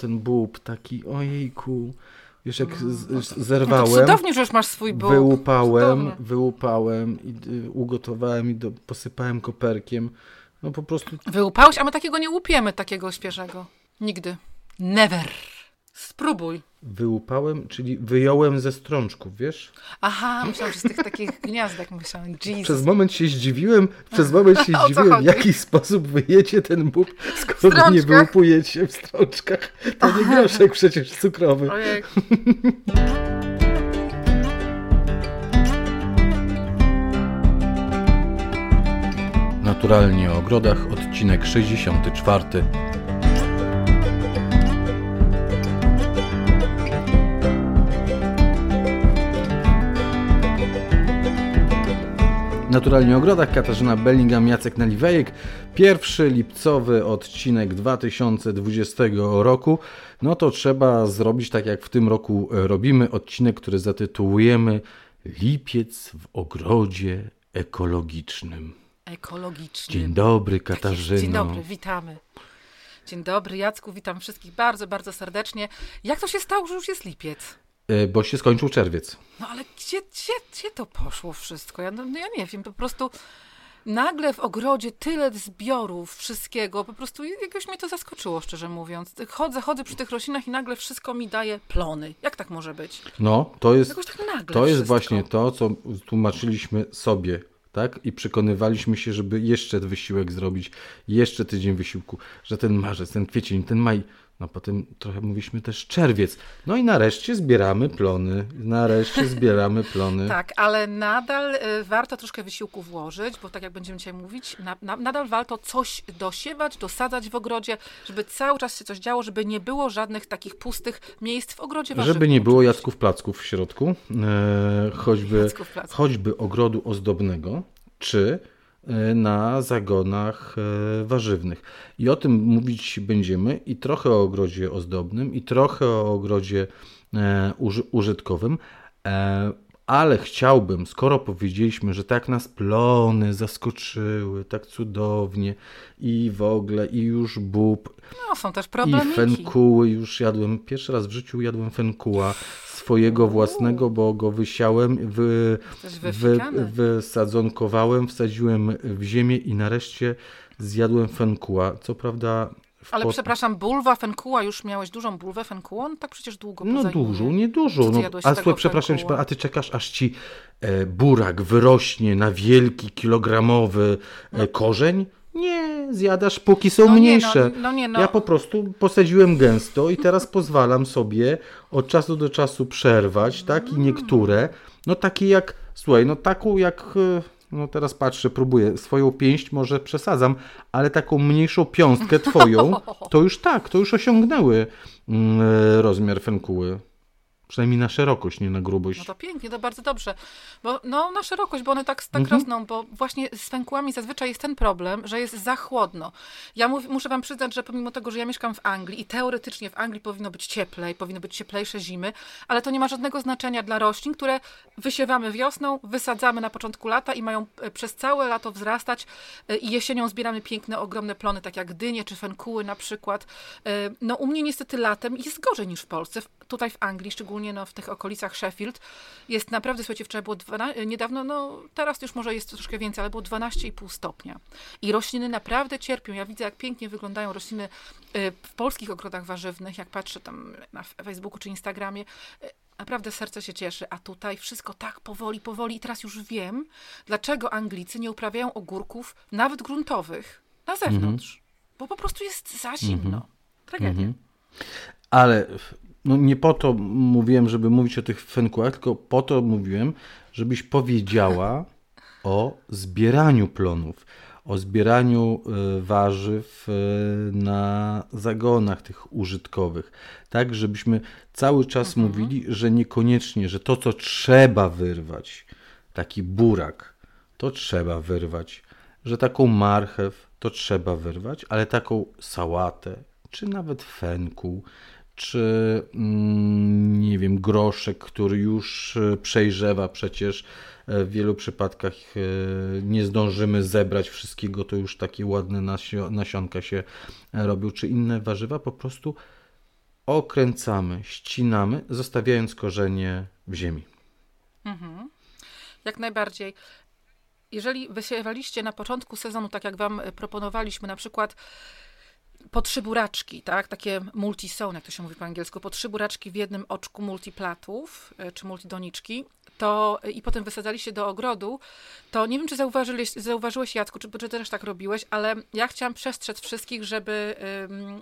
ten bób taki, ojejku. Wiesz, jak z, No z, to zerwałem, cudownie, że już masz swój bóg. wyłupałem, Cudownie. wyłupałem i y, ugotowałem i do, posypałem koperkiem. No po prostu Wyłupałeś, a my takiego nie łupiemy, takiego świeżego. Nigdy. Never. Spróbuj. wyłupałem, czyli wyjąłem ze strączków, wiesz? Aha, myślałam, że z tych takich gniazdek myślałem. Jesus. Przez moment się zdziwiłem, przez moment się zdziwiłem, w jaki sposób wyjecie ten bób, skoro nie wyłupujecie w strączkach. To nie groszek przecież cukrowy. Ojej. Naturalnie o ogrodach, odcinek 64. Naturalnie ogrodach, Katarzyna Bellingham, Jacek Naliwejek. Pierwszy lipcowy odcinek 2020 roku. No to trzeba zrobić tak jak w tym roku robimy, odcinek, który zatytułujemy Lipiec w ogrodzie ekologicznym. Ekologiczny. Dzień dobry, Tak. Katarzyno. Dzień dobry, witamy. Dzień dobry, Jacku, witam wszystkich bardzo, bardzo serdecznie. Jak to się stało, że już jest lipiec? E, Bo się skończył czerwiec. No ale gdzie, gdzie, gdzie to poszło wszystko? Ja, no, no ja nie wiem, po prostu nagle w ogrodzie tyle zbiorów, wszystkiego, po prostu jakoś mnie to zaskoczyło, szczerze mówiąc. Chodzę, chodzę przy tych roślinach i nagle wszystko mi daje plony. Jak tak może być? No, to jest, Jakoś tak nagle to jest wszystko. właśnie to, co tłumaczyliśmy sobie, tak? I przekonywaliśmy się, żeby jeszcze wysiłek zrobić, jeszcze tydzień wysiłku, że ten marzec, ten kwiecień, ten maj, no potem trochę mówiliśmy też czerwiec. No i nareszcie zbieramy plony, nareszcie zbieramy plony. Tak, ale nadal y, warto troszkę wysiłku włożyć, bo tak jak będziemy dzisiaj mówić, na, na, nadal warto coś dosiewać, dosadzać w ogrodzie, żeby cały czas się coś działo, żeby nie było żadnych takich pustych miejsc w ogrodzie Żeby warzywnym nie było jacków placków w środku, e, choćby, choćby ogrodu ozdobnego, czy na zagonach e, warzywnych. I o tym mówić będziemy i trochę o ogrodzie ozdobnym, i trochę o ogrodzie e, uży, użytkowym. Ale chciałbym, skoro powiedzieliśmy, że tak nas plony zaskoczyły, tak cudownie i w ogóle, i już bób, No, są też i problemiki. fenkuły już jadłem. Pierwszy raz w życiu jadłem fenkuła swojego własnego, bo go wysiałem, wy, wy, wysadzonkowałem, wsadziłem w ziemię i nareszcie zjadłem fenkuła. Co prawda. Ale przepraszam, bulwa fenkuła, już miałeś dużą bulwę fenkuła? No tak przecież długo No dużo, nie dużo. No, a słuchaj, przepraszam, a ty czekasz, aż ci e, burak wyrośnie na wielki, kilogramowy e, korzeń? Nie, zjadasz póki są No nie, mniejsze. no- no nie, no. Ja po prostu posadziłem gęsto i teraz pozwalam sobie od czasu do czasu przerwać, tak? I niektóre, no takie jak, słuchaj, no taką jak, e, no teraz patrzę, próbuję, swoją pięść może przesadzam, ale taką mniejszą piąstkę twoją, to już tak, to już osiągnęły mm, e, rozmiar fenkuły. Przynajmniej na szerokość, nie na grubość. No to pięknie, to bardzo dobrze. Bo no, na szerokość, bo one tak, tak Mhm. rosną, bo właśnie z fękłami zazwyczaj jest ten problem, że jest za chłodno. Ja mów, muszę wam przyznać, że pomimo tego, że ja mieszkam w Anglii i teoretycznie w Anglii powinno być cieplej, powinno być cieplejsze zimy, ale to nie ma żadnego znaczenia dla roślin, które wysiewamy wiosną, wysadzamy na początku lata i mają e, przez całe lato wzrastać e, i jesienią zbieramy piękne, ogromne plony, tak jak dynie czy fenkuły na przykład. E, No u mnie niestety latem jest gorzej niż w Polsce. Tutaj w Anglii, szczególnie no, w tych okolicach Sheffield, jest naprawdę, słuchajcie, wczoraj było 12, niedawno, no teraz już może jest troszkę więcej, ale było 12,5 stopnia. I rośliny naprawdę cierpią. Ja widzę, jak pięknie wyglądają rośliny y, w polskich ogrodach warzywnych, jak patrzę tam na Facebooku czy Instagramie. y, Naprawdę serce się cieszy, a tutaj wszystko tak powoli, powoli. I teraz już wiem, dlaczego Anglicy nie uprawiają ogórków, nawet gruntowych, na zewnątrz. Bo po prostu jest za zimno. Tragedia. Ale no nie po to mówiłem, żeby mówić o tych fenkułach, tylko po to mówiłem, żebyś powiedziała o zbieraniu plonów, o zbieraniu e, warzyw e, na zagonach tych użytkowych. Tak, żebyśmy cały czas mówili, że niekoniecznie, że to, co trzeba wyrwać, taki burak, to trzeba wyrwać, że taką marchew to trzeba wyrwać, ale taką sałatę, czy nawet fenku, czy mm, nie wiem, groszek, który już e, przejrzewa przecież e, w wielu przypadkach e, nie zdążymy zebrać wszystkiego, to już takie ładne nasio- nasionka się robią, czy inne warzywa, po prostu okręcamy, ścinamy, zostawiając korzenie w ziemi. Mhm. Jak najbardziej. Jeżeli wysiewaliście na początku sezonu, tak jak wam proponowaliśmy, na przykład po trzy buraczki, tak? Takie multi-sown, jak to się mówi po angielsku, po trzy buraczki w jednym oczku multiplatów, e, czy multidoniczki, to i potem wysadzaliście do ogrodu, to nie wiem, czy zauważyłeś, zauważyłeś Jacku, czy, czy też tak robiłeś, ale ja chciałam przestrzec wszystkich, żeby,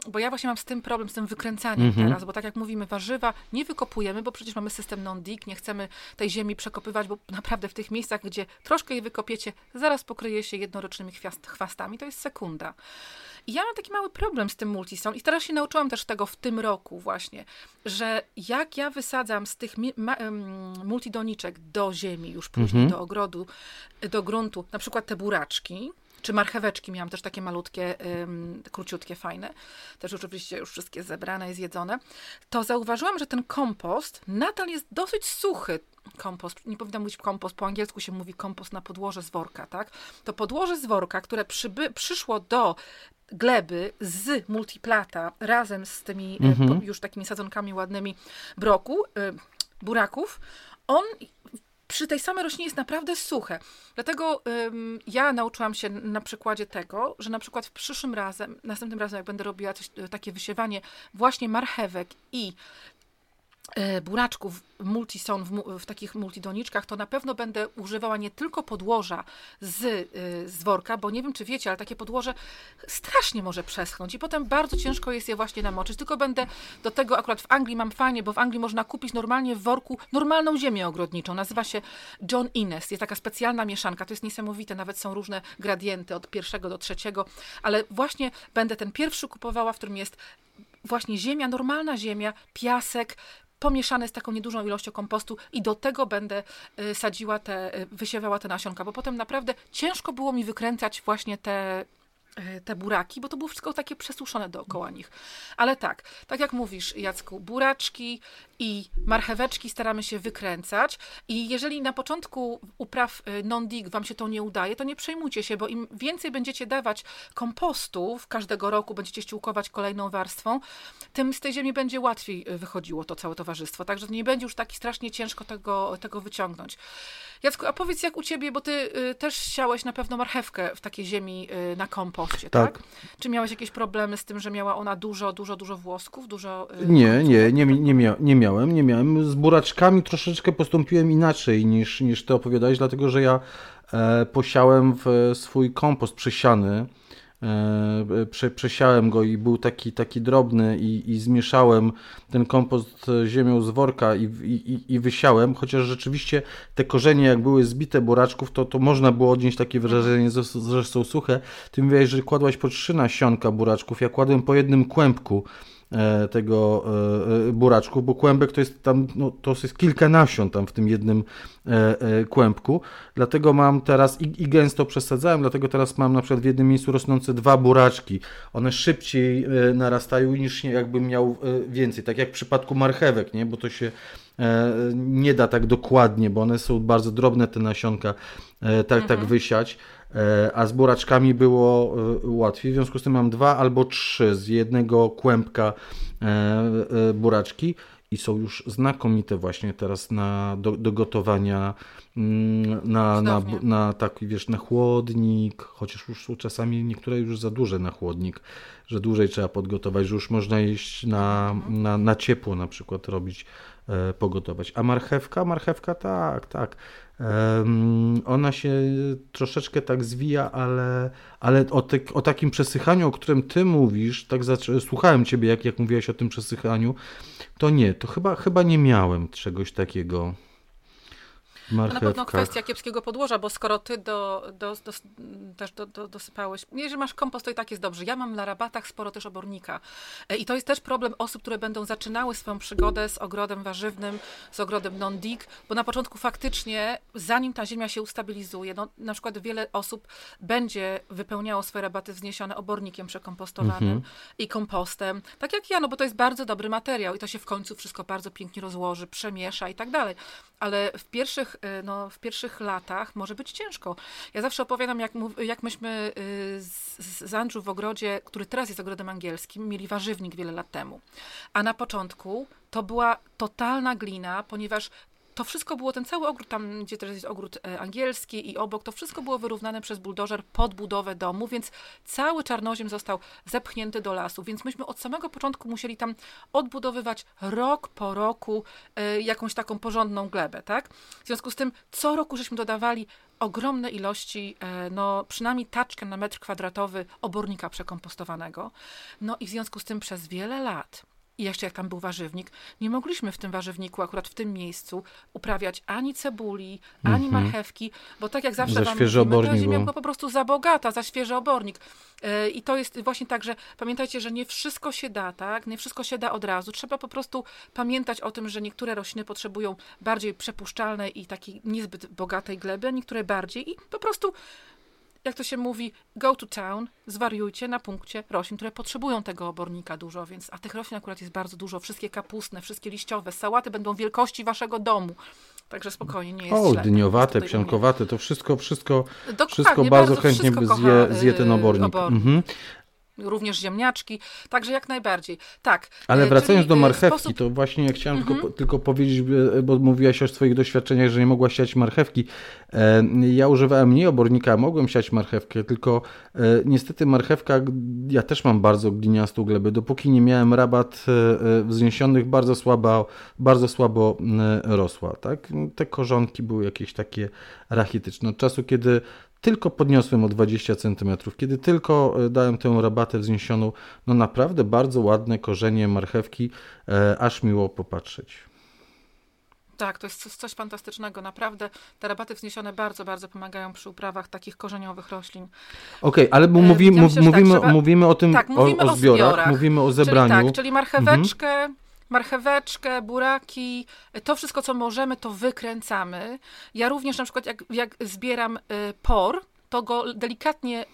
bo ja właśnie mam z tym problem, z tym wykręcaniem -hmm. teraz, bo tak jak mówimy, warzywa nie wykopujemy, bo przecież mamy system non-dig, nie chcemy tej ziemi przekopywać, bo naprawdę w tych miejscach, gdzie troszkę je wykopiecie, zaraz pokryje się jednorocznymi chwastami, to jest sekunda. I ja mam taki mały problem z tym multistone i teraz się nauczyłam też tego w tym roku właśnie, że jak ja wysadzam z tych multidoniczek do ziemi, już później mhm. do ogrodu, do gruntu, na przykład te buraczki, czy marcheweczki miałam też takie malutkie, um, króciutkie, fajne. Też oczywiście już wszystkie zebrane i zjedzone. To zauważyłam, że ten kompost nadal jest dosyć suchy. Kompost, nie powinna mówić kompost, po angielsku się mówi kompost na podłoże z worka, tak? To podłoże z worka, które przyby, przyszło do gleby z multiplata razem z tymi e, mhm. już takimi sadzonkami ładnymi broku, e, buraków, on przy tej samej roślinie jest naprawdę suche. Dlatego ym, ja nauczyłam się na przykładzie tego, że na przykład w przyszłym razem, następnym razem, jak będę robiła coś, takie wysiewanie właśnie marchewek i buraczków multison w, w, takich multidoniczkach, to na pewno będę używała nie tylko podłoża z, e, z worka, bo nie wiem, czy wiecie, ale takie podłoże strasznie może przeschnąć i potem bardzo ciężko jest je właśnie namoczyć. Tylko będę do tego, akurat w Anglii mam fajnie, bo w Anglii można kupić normalnie w worku normalną ziemię ogrodniczą. Nazywa się John Innes. Jest taka specjalna mieszanka. To jest niesamowite. Nawet są różne gradienty od pierwszego do trzeciego, ale właśnie będę ten pierwszy kupowała, w którym jest właśnie ziemia, normalna ziemia, piasek, pomieszane z taką niedużą ilością kompostu i do tego będę y, sadziła te, y, wysiewała te nasionka, bo potem naprawdę ciężko było mi wykręcać właśnie te te buraki, bo to było wszystko takie przesuszone dookoła nich. Ale tak, tak jak mówisz, Jacku, buraczki i marcheweczki staramy się wykręcać i jeżeli na początku upraw e, non-dig wam się to nie udaje, to nie przejmujcie się, bo im więcej będziecie dawać kompostów każdego roku, będziecie ściółkować kolejną warstwą, tym z tej ziemi będzie łatwiej e, wychodziło to całe towarzystwo. Także nie będzie już tak strasznie ciężko tego, tego wyciągnąć. Jacku, a powiedz jak u ciebie, bo ty też siałeś na pewno marchewkę w takiej ziemi na tak. tak? Czy miałeś jakieś problemy z tym, że miała ona dużo, dużo, dużo włosków, dużo... Y, nie, nie, nie, nie, mia nie miałem, nie miałem. Z buraczkami troszeczkę postąpiłem inaczej niż, niż ty opowiadałeś, dlatego że ja e, posiałem w swój kompost przesiany, prze, przesiałem go i był taki, taki drobny i, i zmieszałem ten kompost ziemią z worka i, i, i wysiałem, chociaż rzeczywiście te korzenie jak były zbite buraczków, to, to można było odnieść takie wrażenie, że są suche. Ty mówiłeś, że kładłaś po trzy nasionka buraczków, ja kładłem po jednym kłębku. E, tego e, e, buraczku, bo kłębek to jest tam, no, to jest kilka nasion tam w tym jednym kłębku, dlatego mam teraz i, i gęsto przesadzałem, dlatego teraz mam na przykład w jednym miejscu rosnące dwa buraczki, one szybciej narastają niż jakbym miał więcej, tak jak w przypadku marchewek, nie, bo to się nie da tak dokładnie, bo one są bardzo drobne te nasionka, tak, tak mhm. tak wysiać, E, a z buraczkami było e, łatwiej. W związku z tym mam dwa albo trzy z jednego kłębka e, buraczki i są już znakomite właśnie teraz na, do, do gotowania mm, na, na, na taki, wiesz, na chłodnik, chociaż już są czasami niektóre już za duże na chłodnik, że dłużej trzeba podgotować, że już można iść na, na, na ciepło na przykład robić, pogotować. A marchewka? Marchewka tak, tak. Ona się troszeczkę tak zwija, ale, ale o, te, o takim przesychaniu, o którym ty mówisz, tak słuchałem ciebie, jak, jak mówiłeś o tym przesychaniu, to nie, to chyba, chyba nie miałem czegoś takiego marchewkach. Na pewno kwestia kiepskiego podłoża, bo skoro ty do, do, do, też do, do, dosypałeś, jeżeli masz kompost, to i tak jest dobrze. Ja mam na rabatach sporo też obornika e, i to jest też problem osób, które będą zaczynały swoją przygodę z ogrodem warzywnym, z ogrodem non-dig, bo na początku faktycznie, zanim ta ziemia się ustabilizuje, no, na przykład wiele osób będzie wypełniało swoje rabaty wzniesione obornikiem przekompostowanym mhm. i kompostem, tak jak ja, no bo to jest bardzo dobry materiał i to się w końcu wszystko bardzo pięknie rozłoży, przemiesza i tak dalej. Ale w pierwszych, no, w pierwszych latach może być ciężko. Ja zawsze opowiadam, jak, jak myśmy z, z Andrew w ogrodzie, który teraz jest ogrodem angielskim, mieli warzywnik wiele lat temu. A na początku to była totalna glina, ponieważ to wszystko było, ten cały ogród, tam gdzie teraz jest ogród e, angielski i obok, to wszystko było wyrównane przez buldożer pod budowę domu, więc cały czarnoziem został zepchnięty do lasu, więc myśmy od samego początku musieli tam odbudowywać rok po roku y, jakąś taką porządną glebę, tak? W związku z tym co roku żeśmy dodawali ogromne ilości, y, no przynajmniej taczkę na metr kwadratowy obornika przekompostowanego. No i w związku z tym przez wiele lat i jeszcze jak tam był warzywnik, nie mogliśmy w tym warzywniku, akurat w tym miejscu, uprawiać ani cebuli, ani mm -hmm. marchewki, bo tak jak zawsze za wam mówimy, ziemia była po prostu za bogata, za świeży obornik. Yy, I to jest właśnie tak, że pamiętajcie, że nie wszystko się da, tak? Nie wszystko się da od razu. Trzeba po prostu pamiętać o tym, że niektóre rośliny potrzebują bardziej przepuszczalnej i takiej niezbyt bogatej gleby, a niektóre bardziej i po prostu jak to się mówi, go to town, zwariujcie na punkcie roślin, które potrzebują tego obornika dużo, więc, a tych roślin akurat jest bardzo dużo, wszystkie kapustne, wszystkie liściowe, sałaty będą wielkości waszego domu. Także spokojnie, nie jest O, źle. dyniowate, psiankowate, to wszystko, wszystko, wszystko bardzo, bardzo chętnie by zje, zje ten obornik. obornik. Mhm również ziemniaczki, także jak najbardziej. Tak. Ale e, wracając do e, marchewki, sposób... to właśnie ja chciałem mhm. tylko, tylko powiedzieć, bo mówiłaś o swoich doświadczeniach, że nie mogłaś siać marchewki. E, ja używałem nie obornika, mogłem siać marchewkę, tylko niestety marchewka, ja też mam bardzo gliniastą glebę. Dopóki nie miałem rabat wzniesionych, bardzo słabo, bardzo słabo rosła. Tak? Te korzonki były jakieś takie rachityczne. Od czasu, kiedy tylko podniosłem o 20 cm, kiedy tylko e, dałem tę rabatę wzniesioną, no naprawdę bardzo ładne korzenie marchewki, e, aż miło popatrzeć. Tak, to jest coś fantastycznego. Naprawdę te rabaty wzniesione bardzo, bardzo pomagają przy uprawach takich korzeniowych roślin. Okej, okay, ale mówi, myślę, mówimy, tak, trzeba... mówimy o tym, tak, mówimy o, o, zbiorach, o zbiorach, mówimy o zebraniu. Czyli tak, czyli marcheweczkę, mhm marcheweczkę, buraki, to wszystko, co możemy, to wykręcamy. Ja również na przykład, jak, jak zbieram y, por, to go delikatnie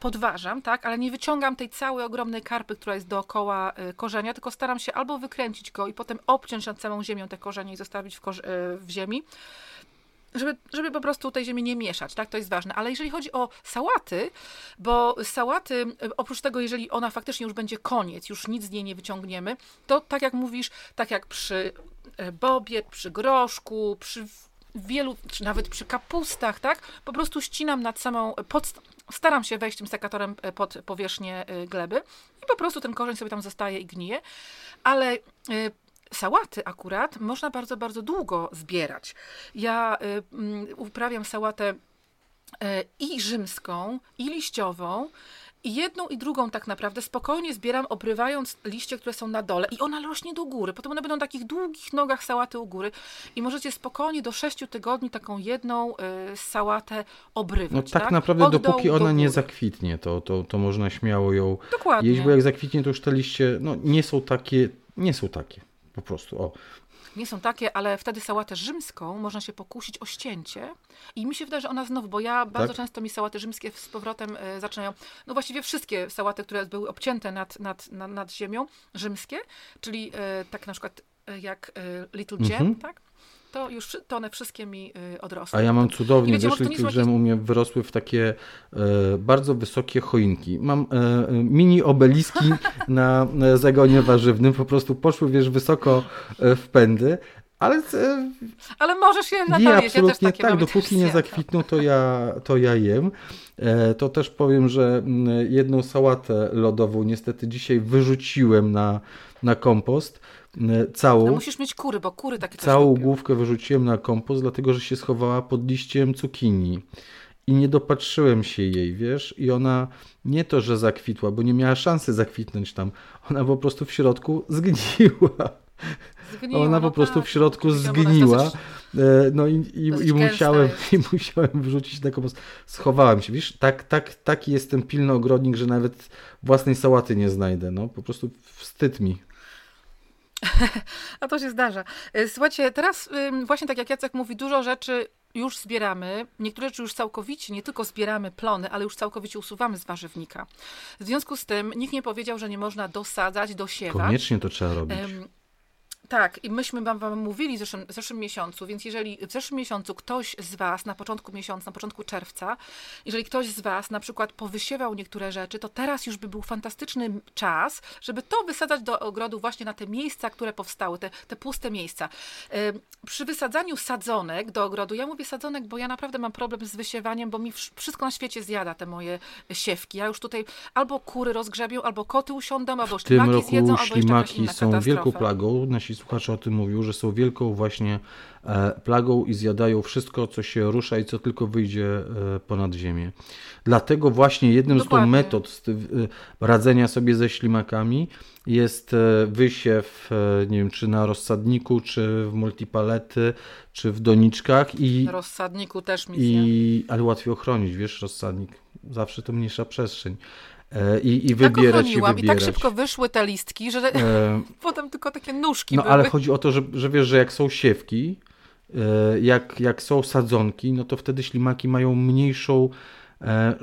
podważam, tak, ale nie wyciągam tej całej ogromnej karpy, która jest dookoła y, korzenia, tylko staram się albo wykręcić go i potem obciąć nad całą ziemią te korzenie i zostawić w, y, w ziemi, żeby, żeby po prostu tej ziemi nie mieszać, tak? To jest ważne. Ale jeżeli chodzi o sałaty, bo sałaty, oprócz tego, jeżeli ona faktycznie już będzie koniec, już nic z niej nie wyciągniemy, to tak jak mówisz, tak jak przy e, bobie, przy groszku, przy wielu, czy nawet przy kapustach, tak? Po prostu ścinam nad samą, pod, staram się wejść tym sekatorem e, pod powierzchnię e, gleby i po prostu ten korzeń sobie tam zostaje i gnije, ale Sałaty akurat można bardzo, bardzo długo zbierać. Ja y, mm, uprawiam sałatę y, i rzymską, i liściową. I jedną i drugą tak naprawdę spokojnie zbieram, obrywając liście, które są na dole. I ona rośnie do góry. Potem one będą na takich długich nogach sałaty u góry. I możecie spokojnie do sześciu tygodni taką jedną y, sałatę obrywać. No tak, tak? naprawdę Od dopóki ona nie zakwitnie, to, to, to można śmiało ją Dokładnie. jeść, bo jak zakwitnie, to już te liście no, nie są takie, nie są takie. Po prostu, o. Nie są takie, ale wtedy sałatę rzymską można się pokusić o ścięcie i mi się wydaje, że ona znowu, bo ja bardzo tak? często mi sałaty rzymskie z powrotem y, zaczynają, no właściwie wszystkie sałaty, które były obcięte nad, nad, nad, nad ziemią, rzymskie, czyli y, tak na przykład y, jak Little Gem, mhm. tak? To już to one wszystkie mi y, odrosły. A ja mam cudownie, wiecie, u mnie wyrosły w takie e, bardzo wysokie choinki. Mam e, mini obeliski na zagonie warzywnym, po prostu poszły, wiesz, wysoko e, w pędy, ale, ale możesz je na je absolutnie ja tak, dopóki nie zakwitną, to ja, to ja jem. To też powiem, że jedną sałatę lodową niestety dzisiaj wyrzuciłem na, na kompost. Całą, no musisz mieć kury, bo kury takie Całą główkę wyrzuciłem na kompost, dlatego że się schowała pod liściem cukinii. I nie dopatrzyłem się jej, wiesz, i ona nie to, że zakwitła, bo nie miała szansy zakwitnąć tam. Ona po prostu w środku zgniła. Zgniła, Ona no po prostu tak, w środku zgniła. E, no i, i, i musiałem, i musiałem wrzucić na kompost. Schowałem się. Wiesz, tak, tak, taki jestem pilny ogrodnik, że nawet własnej sałaty nie znajdę. No, po prostu wstyd mi. A to się zdarza. E, słuchajcie, teraz właśnie tak jak Jacek mówi, dużo rzeczy już zbieramy, niektóre rzeczy już całkowicie, nie tylko zbieramy plony, ale już całkowicie usuwamy z warzywnika. W związku z tym nikt nie powiedział, że nie można dosadzać, dosiewać. Koniecznie to trzeba robić. Tak, i myśmy wam, wam mówili w zeszłym, w zeszłym miesiącu, więc jeżeli w zeszłym miesiącu ktoś z was na początku miesiąca, na początku czerwca, jeżeli ktoś z was na przykład powysiewał niektóre rzeczy, to teraz już by był fantastyczny czas, żeby to wysadzać do ogrodu właśnie na te miejsca, które powstały, te, te puste miejsca. Przy wysadzaniu sadzonek do ogrodu, ja mówię sadzonek, bo ja naprawdę mam problem z wysiewaniem, bo mi wsz- wszystko na świecie zjada te moje siewki. Ja już tutaj albo kury rozgrzebią, albo koty usiądą, albo W tym ślimaki roku zjedzą, albo jeszcze są wielką plagą. Nasi słuchacze o tym mówią, że są wielką właśnie e, plagą i zjadają wszystko, co się rusza i co tylko wyjdzie e, ponad ziemię. Dlatego właśnie jednym Dokładnie. metod z, ty- e, radzenia sobie ze ślimakami jest wysiew, nie wiem, czy na rozsadniku, czy w multipalety, czy w doniczkach i, rozsadniku też mi zje. i ale łatwiej ochronić, wiesz, rozsadnik. Zawsze to mniejsza przestrzeń. I, i Tak wybierać i ochroniłam i tak wybierać. szybko wyszły te listki, że E, potem tylko takie nóżki No były. ale chodzi o to, że, że wiesz, że jak są siewki, e, jak, jak są sadzonki, no to wtedy ślimaki mają mniejszą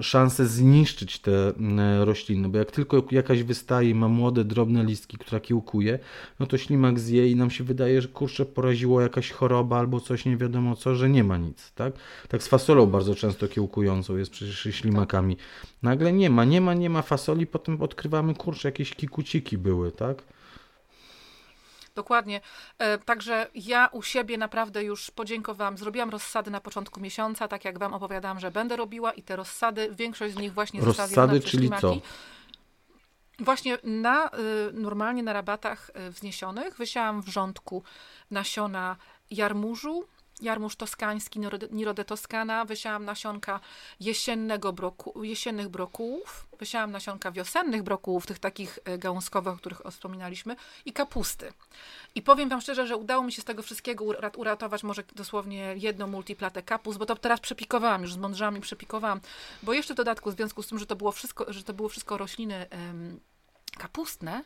szansę zniszczyć te m, rośliny, bo jak tylko jakaś wystaje ma młode, drobne listki, która kiełkuje, no to ślimak zje i nam się wydaje, że kurczę, poraziło jakaś choroba albo coś nie wiadomo co, że nie ma nic, tak? Tak z fasolą bardzo często kiełkującą jest przecież ślimakami. Nagle nie ma, nie ma, nie ma fasoli, potem odkrywamy, kurczę, jakieś kikuciki były, tak? Dokładnie. E, Także ja u siebie naprawdę już podziękowałam. Zrobiłam rozsady na początku miesiąca, tak jak wam opowiadałam, że będę robiła i te rozsady, większość z nich właśnie Rozsady, przez czyli co? Właśnie na, y, normalnie na rabatach y, wzniesionych wysiałam w rządku nasiona jarmużu, jarmuż toskański, Nirode- Toskana, wysiałam nasionka jesiennego broku, jesiennych brokułów, wysiałam nasionka wiosennych brokułów, tych takich y, gałązkowych, o których wspominaliśmy, i kapusty. I powiem wam szczerze, że udało mi się z tego wszystkiego ura- uratować może dosłownie jedną multiplatę kapust, bo to teraz przepikowałam, już zmądrzałam i przepikowałam, bo jeszcze w dodatku w związku z tym, że to było wszystko, że to było wszystko rośliny em, kapustne,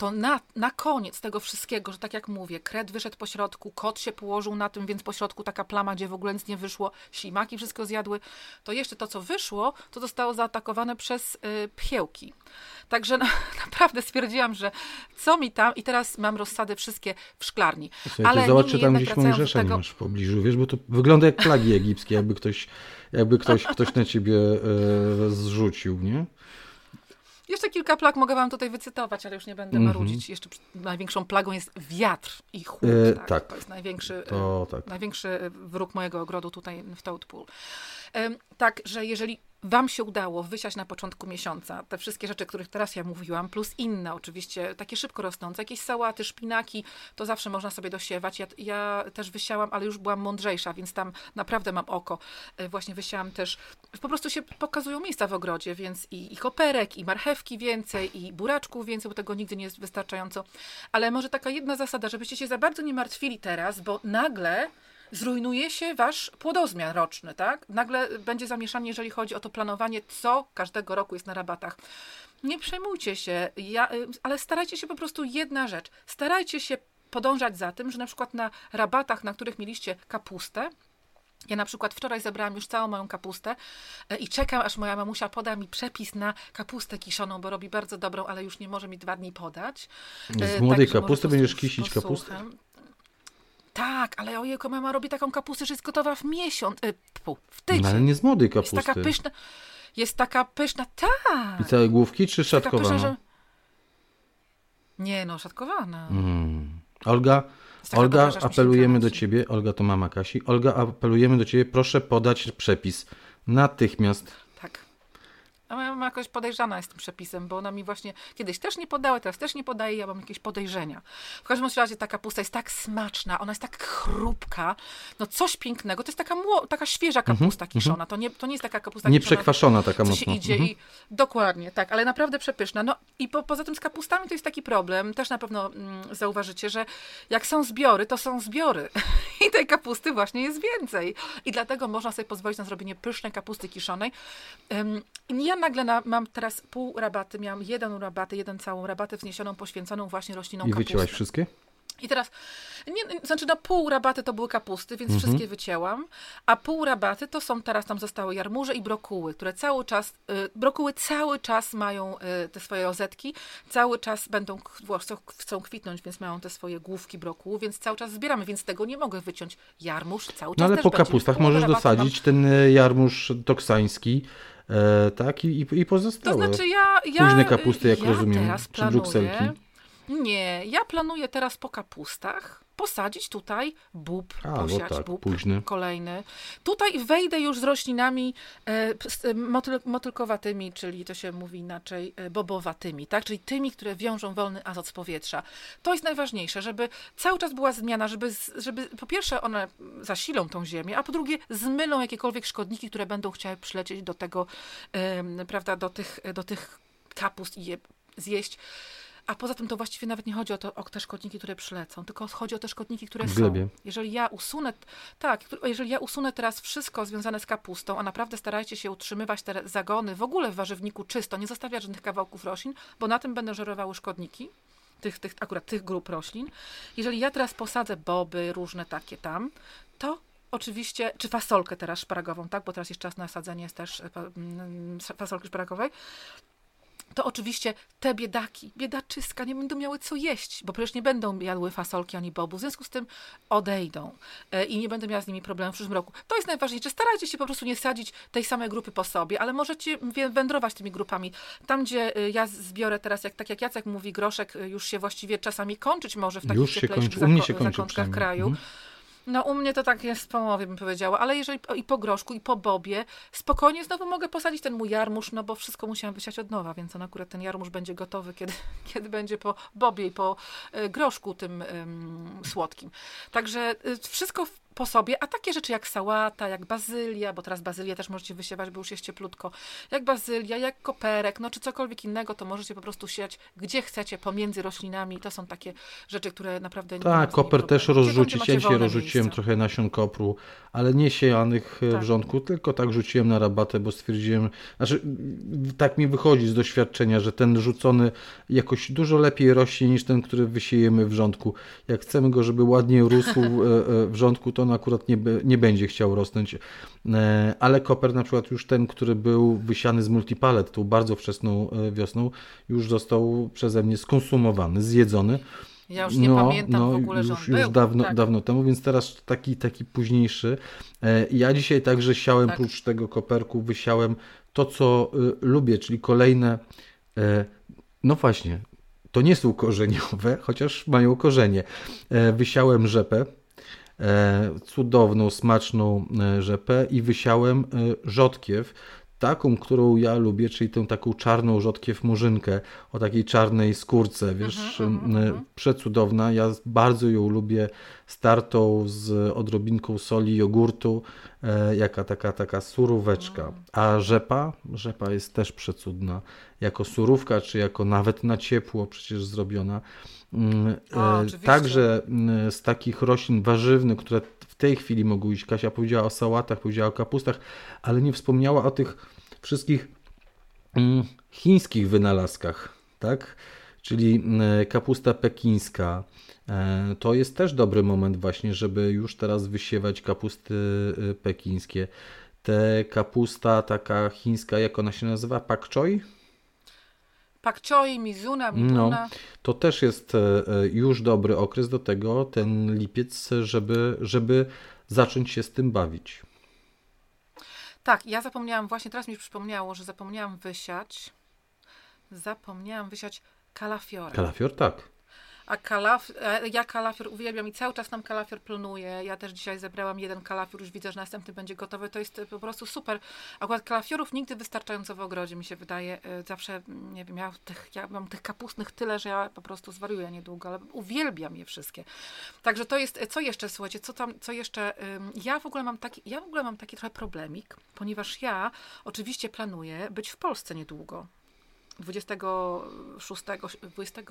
to na, na koniec tego wszystkiego, że tak jak mówię, kret wyszedł po środku, kot się położył na tym, więc po środku taka plama, gdzie w ogóle nic nie wyszło, ślimaki wszystko zjadły, to jeszcze to, co wyszło, to zostało zaatakowane przez y, pchiełki. Także na, naprawdę stwierdziłam, że co mi tam i teraz mam rozsady wszystkie w szklarni. Słuchaj, ty zobacz, czy tam gdzieś Mojżesza nie tego- masz w pobliżu, wiesz, bo to wygląda jak plagi egipskie, jakby ktoś, jakby ktoś, ktoś na ciebie e, zrzucił, nie? Jeszcze kilka plag mogę wam tutaj wycytować, ale już nie będę Mhm. marudzić. Jeszcze największą plagą jest wiatr i chłód. E, tak. tak. To jest największy, To tak. największy wróg mojego ogrodu tutaj w Toadpool. Tak, że jeżeli Wam się udało wysiać na początku miesiąca te wszystkie rzeczy, których teraz ja mówiłam, plus inne oczywiście, takie szybko rosnące, jakieś sałaty, szpinaki, to zawsze można sobie dosiewać. Ja, ja też wysiałam, ale już byłam mądrzejsza, więc tam naprawdę mam oko. E, Właśnie wysiałam też, po prostu się pokazują miejsca w ogrodzie, więc i, i koperek, i marchewki więcej, i buraczków więcej, bo tego nigdy nie jest wystarczająco. Ale może taka jedna zasada, żebyście się za bardzo nie martwili teraz, bo nagle zrujnuje się wasz płodozmian roczny, tak? Nagle będzie zamieszanie, jeżeli chodzi o to planowanie, co każdego roku jest na rabatach. Nie przejmujcie się, ja, y, ale starajcie się po prostu jedna rzecz. Starajcie się podążać za tym, że na przykład na rabatach, na których mieliście kapustę, ja na przykład wczoraj zebrałam już całą moją kapustę e, i czekam, aż moja mamusia poda mi przepis na kapustę kiszoną, bo robi bardzo dobrą, ale już nie może mi dwa dni podać. Z E, młodej może kapusty będziesz kisić kapustę? Tak, ale ojejku, mama robi taką kapustę, że jest gotowa w miesiąc, y, pu, w tydzień. No, ale nie z młodej jest kapusty. taka pyszna, jest taka pyszna, tak. I całe główki, czy Jest taka szatkowano? pyszna, że... Nie no, szatkowana. Mm. Olga, Jest Olga, dobra, apelujemy do ciebie, Olga to mama Kasi, Olga, apelujemy do ciebie, proszę podać przepis. Natychmiast. A moja mama jakoś podejrzana jest tym przepisem, bo ona mi właśnie kiedyś też nie podała, teraz też nie podaje, ja mam jakieś podejrzenia. W każdym razie ta kapusta jest tak smaczna, ona jest tak chrupka, no coś pięknego. To jest taka, mło, taka świeża kapusta kiszona, to nie, to nie jest taka kapusta Nie kiszona, przekwaszona taka mocno. się idzie Mhm. i dokładnie, tak, ale naprawdę przepyszna. No i po, poza tym z kapustami to jest taki problem, też na pewno mm, zauważycie, że jak są zbiory, to są zbiory i tej kapusty właśnie jest więcej. I dlatego można sobie pozwolić na zrobienie pysznej kapusty kiszonej. I ja nagle na, mam teraz pół rabaty, miałam jeden rabaty, jeden całą rabatę wzniesioną, poświęconą właśnie roślinom I kapusty. wycięłaś wszystkie? I teraz, nie, znaczy na pół rabaty to były kapusty, więc mhm. wszystkie wycięłam, a pół rabaty to są, teraz tam zostały jarmuże i brokuły, które cały czas, y, brokuły cały czas mają y, te swoje rozetki, cały czas będą, chcą, chcą kwitnąć, więc mają te swoje główki brokułu, więc cały czas zbieramy, więc tego nie mogę wyciąć. Jarmuż cały czas No ale po kapustach możesz rabaty mam. dosadzić ten e, jarmuż toksański, e, tak, i, i- i To pozostałe. znaczy ja, ja Późne kapusty, jak ja rozumiem, teraz czy planuję, brukselki. Nie, ja planuję teraz po kapustach posadzić tutaj bób, A, no posiać tak, bób późny. kolejny. Tutaj wejdę już z roślinami e, e, motyl, motylkowatymi, czyli to się mówi inaczej, e, bobowatymi, tak? Czyli tymi, które wiążą wolny azot z powietrza. To jest najważniejsze, żeby cały czas była zmiana, żeby, żeby po pierwsze one zasilą tą ziemię, a po drugie zmylą jakiekolwiek szkodniki, które będą chciały przylecieć do tego, em, prawda, do tych, do tych kapust i je zjeść. A poza tym to właściwie nawet nie chodzi o, to, o te szkodniki, które przylecą, tylko chodzi o te szkodniki, które W są. glebie. Jeżeli ja usunę, tak, jeżeli ja usunę teraz wszystko związane z kapustą, a naprawdę starajcie się utrzymywać te zagony w ogóle w warzywniku czysto, nie zostawiać żadnych kawałków roślin, bo na tym będą żerowały szkodniki, tych, tych, akurat tych grup roślin. Jeżeli ja teraz posadzę boby, różne takie tam, to oczywiście, czy fasolkę teraz szparagową, tak, bo teraz jest czas na sadzenie jest też e, mm, fasolki szparagowej, to oczywiście te biedaki, biedaczyska nie będą miały co jeść, bo przecież nie będą jadły fasolki ani bobu, w związku z tym odejdą e, i nie będę miała z nimi problemu w przyszłym roku. To jest najważniejsze. Starajcie się po prostu nie sadzić tej samej grupy po sobie, ale możecie wędrować tymi grupami. Tam, gdzie e, ja zbiorę teraz, jak, tak jak Jacek mówi, groszek e, już się właściwie czasami kończyć może w takich Już się kończy. U mnie się kończy zakątkach kraju. Mhm. No u mnie to tak jest w połowie, bym powiedziała, ale jeżeli i po groszku, i po bobie, spokojnie znowu mogę posadzić ten mój jarmuż, no bo wszystko musiałam wysiać od nowa, więc on akurat ten jarmuż będzie gotowy, kiedy, kiedy będzie po bobie i po e, groszku tym em, słodkim. Także y, wszystko w- po sobie, a takie rzeczy jak sałata, jak bazylia, bo teraz bazylię też możecie wysiewać, bo już jest cieplutko, jak bazylia, jak koperek, no czy cokolwiek innego, to możecie po prostu siać gdzie chcecie, pomiędzy roślinami. To są takie rzeczy, które naprawdę Tak, koper też rozrzucić. Ja dzisiaj rozrzuciłem miejsce. trochę nasion kopru, ale nie siejanych e, Tak. w rządku, tylko tak rzuciłem na rabatę, bo stwierdziłem, znaczy tak mi wychodzi z doświadczenia, że ten rzucony jakoś dużo lepiej rośnie niż ten, który wysiejemy w rządku. Jak chcemy go, żeby ładnie rósł e, e, w rządku, to on akurat nie, nie będzie chciał rosnąć. E, Ale koper na przykład już ten, który był wysiany z multipalet tą bardzo wczesną e, wiosną, już został przeze mnie skonsumowany, zjedzony. Ja już nie pamiętam w ogóle, już, że on już był. dawno, tak. dawno temu, więc teraz taki, taki późniejszy. E, Ja dzisiaj także siałem, Tak. prócz tego koperku, wysiałem to, co lubię, czyli kolejne, no właśnie, to nie są korzeniowe, chociaż mają korzenie. Wysiałem rzepę, cudowną, smaczną e, rzepę i wysiałem e, rzodkiew, taką, którą ja lubię, czyli tę taką czarną rzodkiew murzynkę o takiej czarnej skórce, wiesz, Mhm, e, przecudowna. Ja bardzo ją lubię startą z odrobinką soli, jogurtu, e, jaka taka, taka suróweczka. A rzepa, rzepa jest też przecudna, jako surówka, czy jako nawet na ciepło przecież zrobiona. Mm, e. Także mm, z takich roślin warzywnych, które w tej chwili mogą iść, Kasia powiedziała o sałatach, powiedziała o kapustach, ale nie wspomniała o tych wszystkich mm, chińskich wynalazkach, tak? Czyli mm, kapusta pekińska. E, To jest też dobry moment właśnie, żeby już teraz wysiewać kapusty y, pekińskie. Te kapusta taka chińska, jak ona się nazywa? Pak choi? Pak choi, mizuna, No, miduna. to też jest e, e, już dobry okres do tego, ten lipiec, żeby, żeby zacząć się z tym bawić. Tak, ja zapomniałam, właśnie teraz mi przypomniało, że zapomniałam wysiać. Zapomniałam wysiać kalafiora. Kalafior tak. A kalaf, ja kalafior uwielbiam i cały czas nam kalafior planuję. Ja też dzisiaj zebrałam jeden kalafior, już widzę, że następny będzie gotowy. To jest po prostu super. Akurat kalafiorów nigdy wystarczająco w ogrodzie, mi się wydaje. E, Zawsze, mm, nie wiem, ja, tych, ja mam tych kapustnych tyle, że ja po prostu zwariuję niedługo, ale uwielbiam je wszystkie. Także to jest, co jeszcze, słuchajcie, co tam, co jeszcze, ja w ogóle mam taki, ja w ogóle mam taki trochę problemik, ponieważ ja oczywiście planuję być w Polsce niedługo. 26, 20,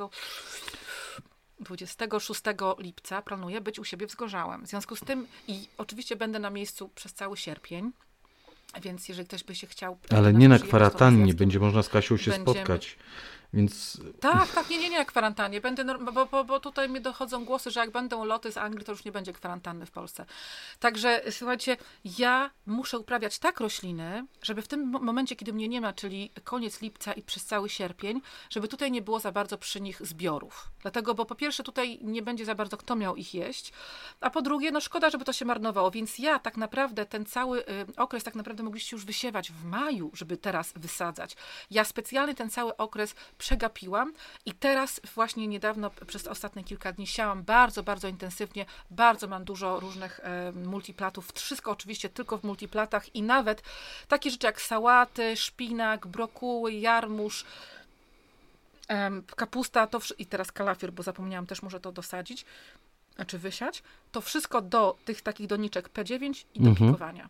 26 lipca planuję być u siebie w Zgorzałem. W związku z tym i oczywiście będę na miejscu przez cały sierpień, więc jeżeli ktoś by się chciał... Ale nie na kwarantannie, będzie można z Kasią się będziemy- spotkać. Więc Tak, tak, nie, nie, nie, kwarantannie. Będę, bo, bo, bo tutaj mi dochodzą głosy, że jak będą loty z Anglii, to już nie będzie kwarantanny w Polsce. Także słuchajcie, ja muszę uprawiać tak rośliny, żeby w tym mo- momencie, kiedy mnie nie ma, czyli koniec lipca i przez cały sierpień, żeby tutaj nie było za bardzo przy nich zbiorów. Dlatego, bo po pierwsze tutaj nie będzie za bardzo kto miał ich jeść, a po drugie, no szkoda, żeby to się marnowało. Więc ja tak naprawdę ten cały y, okres tak naprawdę mogliście już wysiewać w maju, żeby teraz wysadzać. Ja specjalnie ten cały okres przegapiłam i teraz właśnie niedawno przez ostatnie kilka dni siałam bardzo, bardzo intensywnie. Bardzo mam dużo różnych e, multiplatów. Wszystko oczywiście tylko w multiplatach i nawet takie rzeczy jak sałaty, szpinak, brokuły, jarmuż, em, kapusta to i teraz kalafior, bo zapomniałam też może to dosadzić, znaczy wysiać. To wszystko do tych takich doniczek P9 i do Mhm. pikowania.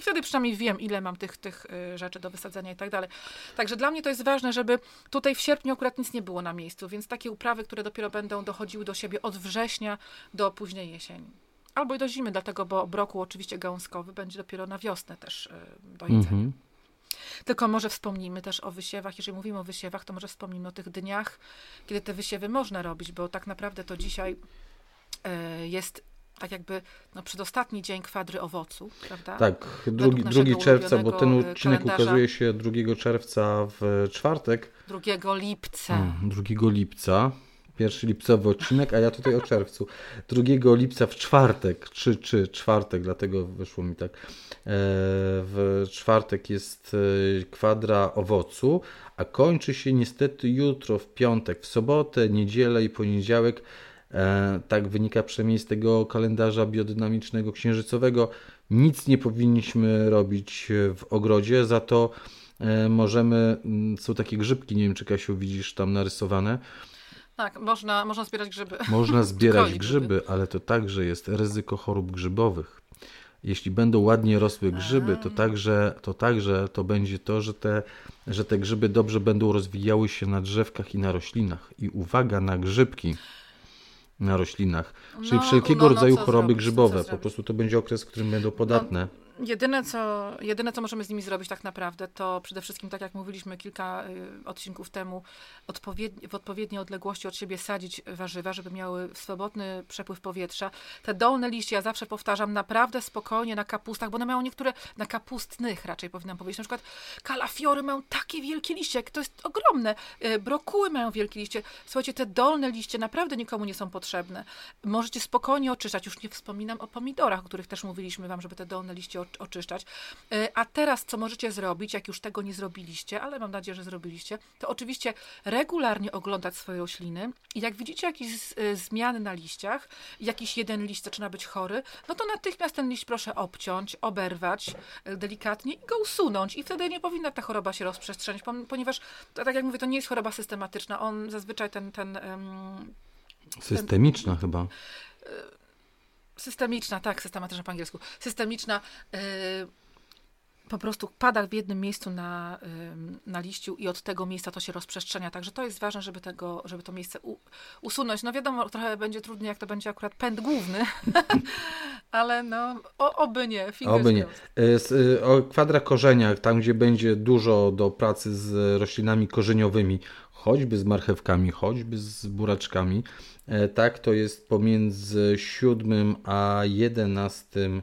I wtedy przynajmniej wiem, ile mam tych, tych y, rzeczy do wysadzenia i tak dalej. Także dla mnie to jest ważne, żeby tutaj w sierpniu akurat nic nie było na miejscu, więc takie uprawy, które dopiero będą dochodziły do siebie od września do późnej jesieni. Albo i do zimy, dlatego, bo brokuł oczywiście gałązkowy będzie dopiero na wiosnę też y, do jedzenia. mhm. Tylko może wspomnijmy też o wysiewach. Jeżeli mówimy o wysiewach, to może wspomnijmy o tych dniach, kiedy te wysiewy można robić, bo tak naprawdę to dzisiaj e, jest tak jakby no, przedostatni dzień kwadry owocu, prawda? tak, drugi, 2 czerwca, bo ten odcinek ukazuje się 2 czerwca w czwartek, 2 lipca. Mm, 2 lipca. Pierwszy lipcowy odcinek, a ja tutaj o czerwcu. 2 lipca w czwartek, czy, czy czwartek, dlatego wyszło mi tak. E, W czwartek jest e, kwadra owocu, a kończy się niestety jutro, w piątek, w sobotę, niedzielę i poniedziałek. E, Tak wynika przynajmniej z tego kalendarza biodynamicznego księżycowego. Nic nie powinniśmy robić w ogrodzie, za to e, możemy, mm, są takie grzybki, nie wiem czy Kasiu widzisz tam narysowane, Tak, można, można zbierać grzyby. można zbierać grzyby, ale to także jest ryzyko chorób grzybowych. Jeśli będą ładnie rosły grzyby, to także to, także to będzie to, że te, że te grzyby dobrze będą rozwijały się na drzewkach i na roślinach. I uwaga na grzybki na roślinach, czyli No, wszelkiego no, no, rodzaju choroby zrobić, grzybowe. Po prostu to będzie okres, w którym będą podatne. Jedyne co, jedyne, co możemy z nimi zrobić tak naprawdę, to przede wszystkim, tak jak mówiliśmy kilka y, odcinków temu, w odpowiedniej odległości od siebie sadzić warzywa, żeby miały swobodny przepływ powietrza. Te dolne liście, ja zawsze powtarzam, naprawdę spokojnie na kapustach, bo one mają niektóre, na kapustnych raczej powinnam powiedzieć, na przykład kalafiory mają takie wielkie liście, to jest ogromne, y, brokuły mają wielkie liście. Słuchajcie, te dolne liście naprawdę nikomu nie są potrzebne. Możecie spokojnie oczyszczać, już nie wspominam o pomidorach, o których też mówiliśmy wam, żeby te dolne liście o- oczyszczać. E, A teraz, co możecie zrobić, jak już tego nie zrobiliście, ale mam nadzieję, że zrobiliście, to oczywiście regularnie oglądać swoje rośliny i jak widzicie jakieś e, zmiany na liściach, jakiś jeden liść zaczyna być chory, no to natychmiast ten liść proszę obciąć, oberwać e, delikatnie i go usunąć i wtedy nie powinna ta choroba się rozprzestrzeniać, pom- ponieważ, tak jak mówię, to nie jest choroba systematyczna, on zazwyczaj ten, ten em, Systemiczna chyba. Systemiczna, tak, systematyczna po angielsku, systemiczna y, po prostu pada w jednym miejscu na, na liściu i od tego miejsca to się rozprzestrzenia. Także to jest ważne, żeby, tego, żeby to miejsce u, usunąć. No wiadomo, trochę będzie trudniej, jak to będzie akurat pęd główny, ale no, o, oby nie. Oby nie. E, e, O kwadra korzenia, tam gdzie będzie dużo do pracy z roślinami korzeniowymi, choćby z marchewkami, choćby z buraczkami, e, tak, to jest pomiędzy 7 a 11 e,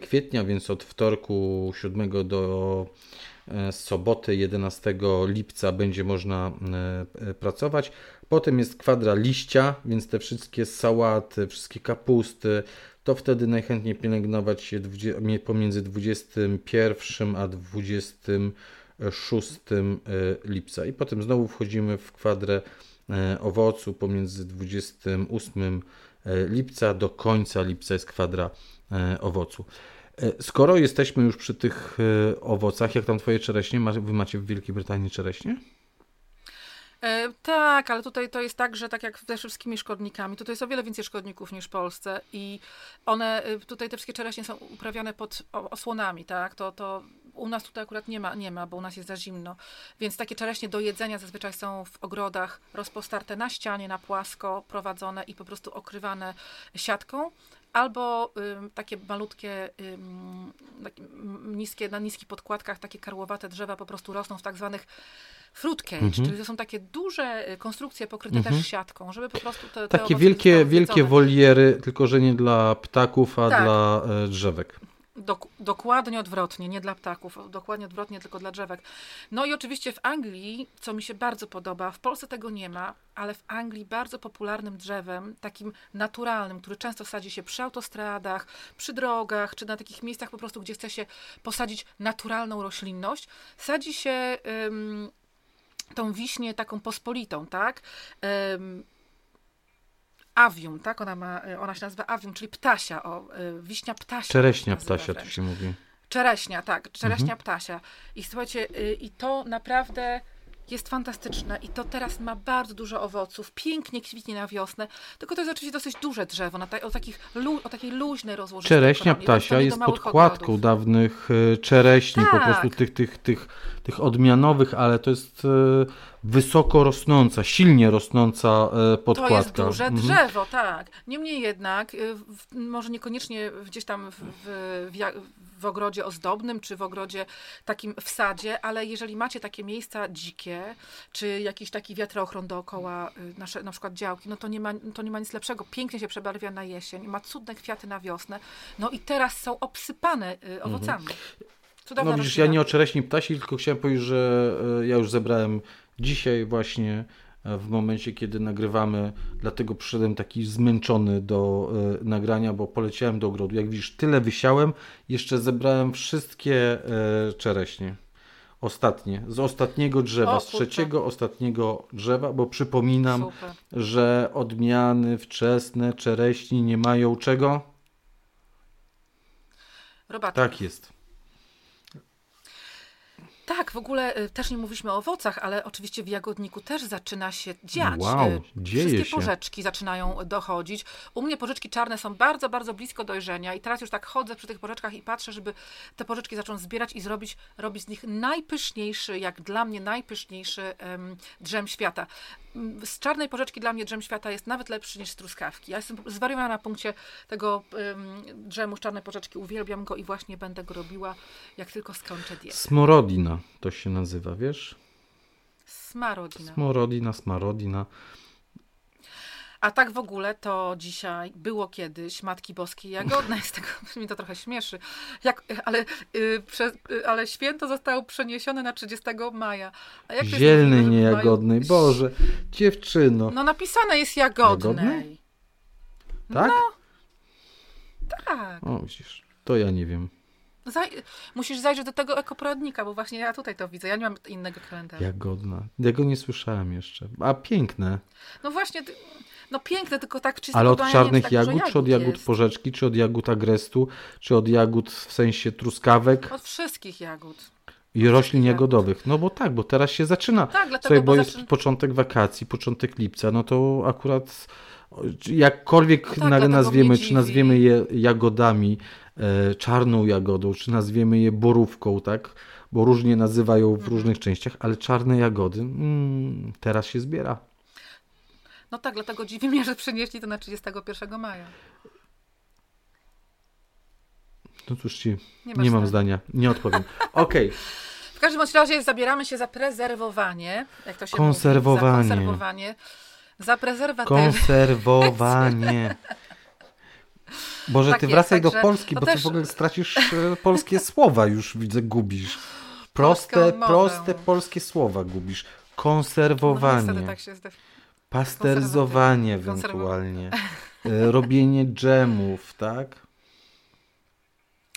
kwietnia, więc od wtorku 7 do e, soboty 11 lipca będzie można e, e, pracować. Potem jest kwadra liścia, więc te wszystkie sałaty, wszystkie kapusty, to wtedy najchętniej pielęgnować się pomiędzy 21 a 26 lipca. I potem znowu wchodzimy w kwadrę e, owocu pomiędzy 28 lipca do końca lipca jest kwadra e, owocu. E, Skoro jesteśmy już przy tych e, owocach, jak tam twoje czereśnie? Wy macie w Wielkiej Brytanii czereśnie? E, tak, ale tutaj to jest tak, że tak jak ze wszystkimi szkodnikami, tutaj jest o wiele więcej szkodników niż w Polsce i one, e, tutaj te wszystkie czereśnie są uprawiane pod osłonami, tak, to, to u nas tutaj akurat nie ma, nie ma, bo u nas jest za zimno, więc takie czereśnie do jedzenia zazwyczaj są w ogrodach rozpostarte na ścianie, na płasko, prowadzone i po prostu okrywane siatką, albo ym, takie malutkie, ym, takie, mm, niskie, na niskich podkładkach, takie karłowate drzewa po prostu rosną w tak zwanych fruit cage, czyli to są takie duże y, konstrukcje pokryte też siatką, żeby po prostu te, te Takie wielkie, wielkie woliery, tylko że nie dla ptaków, a Tak. dla e, drzewek. Dok- dokładnie odwrotnie, nie dla ptaków, dokładnie odwrotnie, tylko dla drzewek. No i oczywiście w Anglii, co mi się bardzo podoba, w Polsce tego nie ma, ale w Anglii bardzo popularnym drzewem, takim naturalnym, który często sadzi się przy autostradach, przy drogach, czy na takich miejscach po prostu, gdzie chce się posadzić naturalną roślinność, sadzi się tą wiśnię taką pospolitą, tak? Avium, tak? Ona, ma, ona się nazywa Avium, czyli ptasia, o, y, wiśnia ptasia. Czereśnia to nazywa ptasia, to wręcz. się mówi. Czereśnia, tak, czereśnia Mhm. ptasia. I słuchajcie, y, i to naprawdę jest fantastyczne i to teraz ma bardzo dużo owoców, pięknie kwitnie na wiosnę, tylko to jest oczywiście dosyć duże drzewo, na ta, o, takich lu, o takiej luźnej rozłożystej Czereśnia koronie, to ptasia jest podkładką ogrodów. dawnych czereśni, po Tak. prostu tych, tych, tych, tych odmianowych, ale to jest wysoko rosnąca, silnie rosnąca e, podkładka. To jest duże Mhm. drzewo, tak. Niemniej jednak, w, może niekoniecznie gdzieś tam w, w, w, ja- ogrodzie ozdobnym, czy w ogrodzie takim w sadzie, ale jeżeli macie takie miejsca dzikie, czy jakiś taki wiatrochron dookoła y, nasze, na przykład działki, no to nie, ma, to nie ma nic lepszego. Pięknie się przebarwia na jesień, ma cudne kwiaty na wiosnę. No i teraz są obsypane y, owocami. Cudowna No widzisz, ja roślina. nie o czereśni ptasi, tylko chciałem powiedzieć, że e, ja już zebrałem dzisiaj właśnie e, w momencie, kiedy nagrywamy, dlatego przyszedłem taki zmęczony do e, nagrania, bo poleciałem do ogrodu. Jak widzisz, tyle wysiałem, jeszcze zebrałem wszystkie e, czereśnie. Ostatnie, z ostatniego drzewa, O, z trzeciego ostatniego drzewa, bo przypominam, Super. że odmiany wczesne czereśni nie mają czego? Robaczki. Tak jest. Tak, w ogóle y, też nie mówiliśmy o owocach, ale oczywiście w jagodniku też zaczyna się dziać. Wow, Y, dzieje Wszystkie się. porzeczki zaczynają dochodzić. U mnie porzeczki czarne są bardzo, bardzo blisko dojrzenia i teraz już tak chodzę przy tych porzeczkach i patrzę, żeby te porzeczki zacząć zbierać i zrobić, robić z nich najpyszniejszy, jak dla mnie najpyszniejszy em, drzem świata. Z czarnej porzeczki dla mnie drzem świata jest nawet lepszy niż z truskawki. Ja jestem zwariowana na punkcie tego em, drzemu z czarnej porzeczki. Uwielbiam go i właśnie będę go robiła, jak tylko skończę dietę. Smorodina to się nazywa, wiesz? Smarodina. Smorodina, smarodina. A tak w ogóle to dzisiaj było kiedyś Matki Boskiej Jagodnej, z tego mi to trochę śmieszy, Jak, ale, y, prze, y, ale święto zostało przeniesione na 30 maja. A jak Zielnej, nie w maju- jagodnej. Boże, dziewczyno. No napisane jest jagodnej. Jagodnej? tak? Tak. O, widzisz, to ja nie wiem. Zaj musisz zajrzeć do tego ekoporadnika, bo właśnie ja tutaj to widzę. Ja nie mam innego kalendarza. Jagodna. Ja go nie słyszałem jeszcze. A piękne. No właśnie, no piękne, tylko tak czysto. Ale od czarnych tak dużo jagód, czy od jagód jest. porzeczki, czy od jagód agrestu, czy od jagód w sensie truskawek Od wszystkich jagód. i roślin jagód. jagodowych? No bo tak, bo teraz się zaczyna. Tak, dlatego, Słuchaj, bo bo jest początek wakacji, początek lipca, no to akurat jakkolwiek tak, na, dlatego nazwiemy, czy nazwiemy je jagodami, czarną jagodą, czy nazwiemy je borówką, tak? Bo różnie nazywają w Mhm. różnych częściach, ale czarne jagody mm, teraz się zbiera. No tak, dlatego dziwi mnie, że przenieśli to na 31 maja. No cóż ci, Nie nie, mam zdania. zdania, nie odpowiem. Okej, W każdym razie zabieramy się za prezerwowanie, jak to się Konserwowanie. mówi. Za konserwowanie. Za prezerwatywy. konserwowanie. Boże, Tak ty jest, wracaj do Polski, bo też- ty w ogóle stracisz e, polskie słowa już, widzę, gubisz. Proste, proste polskie słowa gubisz. No, Konserwowanie, niestety tak się pasteryzowanie ewentualnie, e, robienie dżemów, tak?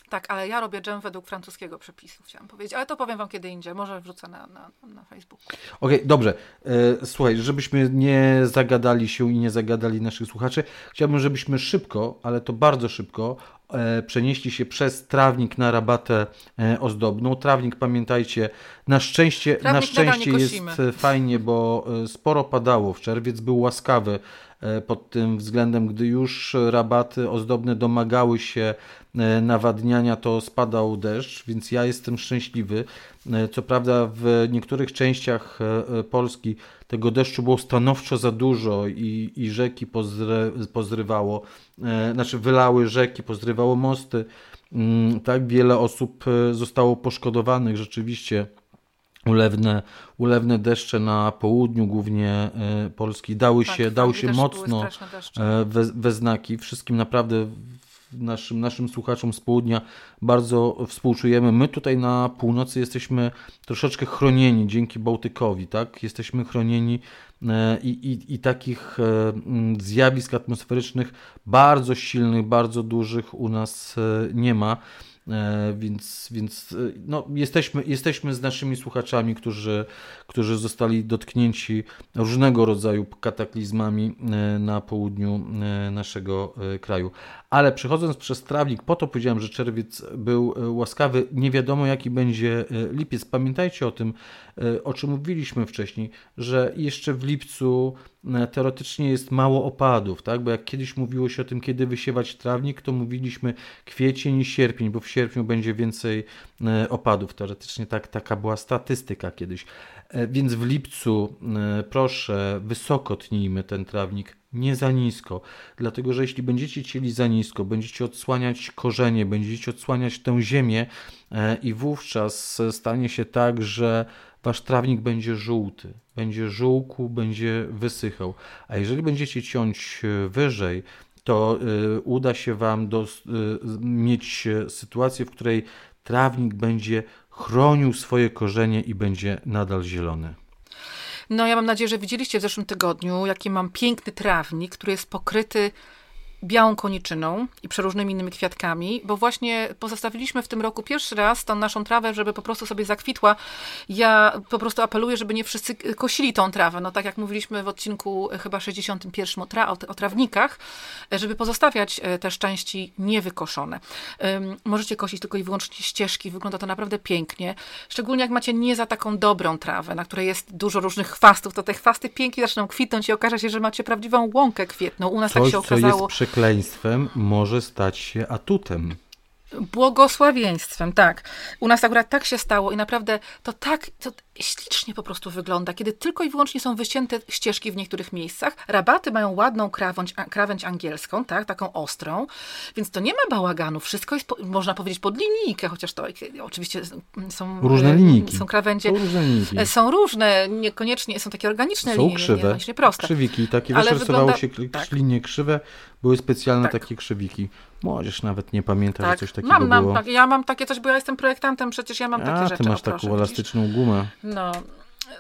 Tak, ale ja robię dżem według francuskiego przepisu, chciałam powiedzieć. Ale to powiem wam kiedy indziej. Może wrzucę na, na, na Facebooku. Okej, dobrze. E, słuchaj, żebyśmy nie zagadali się i nie zagadali naszych słuchaczy, chciałbym, żebyśmy szybko, ale to bardzo szybko, przenieśli się przez trawnik na rabatę e, ozdobną. Trawnik, pamiętajcie, na szczęście, na Trawnik szczęście jest e, fajnie, bo e, sporo padało. W czerwiec był łaskawy e, pod tym względem, gdy już rabaty ozdobne domagały się e, nawadniania, to spadał deszcz, więc ja jestem szczęśliwy. E, Co prawda w niektórych częściach e, e, Polski tego deszczu było stanowczo za dużo i, i rzeki pozdre, pozrywało, znaczy wylały rzeki, pozrywało mosty. Mm, Tak wiele osób zostało poszkodowanych rzeczywiście ulewne, ulewne deszcze na południu głównie Polski dały Tak, się, dały się mocno we, we znaki. Wszystkim naprawdę naszym, naszym słuchaczom z południa bardzo współczujemy. My tutaj na północy jesteśmy troszeczkę chronieni dzięki Bałtykowi, tak? Jesteśmy chronieni e, i, i, i takich e, zjawisk atmosferycznych bardzo silnych, bardzo dużych u nas e, nie ma. Więc, więc no, jesteśmy, jesteśmy z naszymi słuchaczami, którzy, którzy zostali dotknięci różnego rodzaju kataklizmami na południu naszego kraju. Ale przechodząc przez trawnik, po to powiedziałem, że czerwiec był e, łaskawy. Nie wiadomo, jaki będzie e, lipiec. Pamiętajcie o tym, e, o czym mówiliśmy wcześniej, że jeszcze w lipcu teoretycznie jest mało opadów, tak? Bo jak kiedyś mówiło się o tym, kiedy wysiewać trawnik, to mówiliśmy kwiecień i sierpień, bo w sierpniu będzie więcej opadów. Teoretycznie tak, taka była statystyka kiedyś. E, Więc w lipcu e, proszę, wysoko tnijmy ten trawnik, nie za nisko. Dlatego, że jeśli będziecie cieli za nisko, będziecie odsłaniać korzenie, będziecie odsłaniać tę ziemię e, i wówczas stanie się tak, że wasz trawnik będzie żółty, będzie żółkł, będzie wysychał. A jeżeli będziecie ciąć wyżej, to uda się Wam y, mieć sytuację, w której trawnik będzie chronił swoje korzenie i będzie nadal zielony. No ja mam nadzieję, że widzieliście w zeszłym tygodniu, jaki mam piękny trawnik, który jest pokryty białą koniczyną i przeróżnymi innymi kwiatkami, bo właśnie pozostawiliśmy w tym roku pierwszy raz tą naszą trawę, żeby po prostu sobie zakwitła. Ja po prostu apeluję, żeby nie wszyscy kosili tą trawę. No tak jak mówiliśmy w odcinku chyba 61 o, tra o, trawnikach, żeby pozostawiać e, te części niewykoszone. Ym, Możecie kosić tylko i wyłącznie ścieżki, wygląda to naprawdę pięknie. Szczególnie jak macie nie za taką dobrą trawę, na której jest dużo różnych chwastów, to te chwasty pięknie zaczną kwitnąć i okaże się, że macie prawdziwą łąkę kwietną. U nas tak Coś, się co okazało. Przekleństwem, może stać się atutem. Błogosławieństwem, tak. U nas akurat tak się stało i naprawdę to tak to ślicznie po prostu wygląda, kiedy tylko i wyłącznie są wycięte ścieżki w niektórych miejscach. Rabaty mają ładną krawędź, a- krawędź angielską, tak, taką ostrą, więc to nie ma bałaganu. Wszystko jest, można powiedzieć, pod linijkę, chociaż to e, oczywiście są Różne e, linijki. Są krawędzie. Są różne linijki. e, Są różne, niekoniecznie są takie organiczne Są linie, krzywe, proste. krzywiki, takie Ale wiesz, rysowało wygląda- się tak. linie krzywe, były specjalne Tak. takie krzywiki. Młodzież nawet nie pamięta, że Tak, coś takiego mam, mam, było. tak, ja mam takie coś, bo ja jestem projektantem, przecież ja mam takie A, rzeczy. ty masz o, proszę, taką elastyczną gumę. No.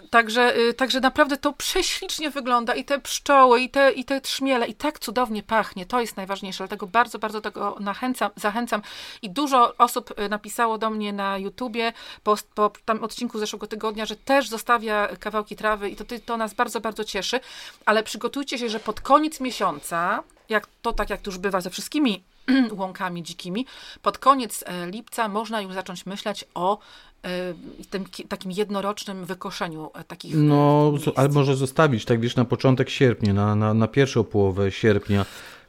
Także, y, także naprawdę to prześlicznie wygląda i te pszczoły, i te, i te trzmiele, i tak cudownie pachnie. To jest najważniejsze, dlatego bardzo, bardzo tego nachęcam, zachęcam. I dużo osób y, napisało do mnie na YouTubie po, po tam odcinku zeszłego tygodnia, że też zostawia kawałki trawy i to, to nas bardzo, bardzo cieszy. Ale przygotujcie się, że pod koniec miesiąca, jak to tak jak to już bywa ze wszystkimi łąkami dzikimi, pod koniec e, lipca można już zacząć myśleć o tym ki- takim jednorocznym wykoszeniu e, takich e, No, miejsc. ale może zostawić, tak wiesz, na początek sierpnia, na, na, na pierwszą połowę sierpnia.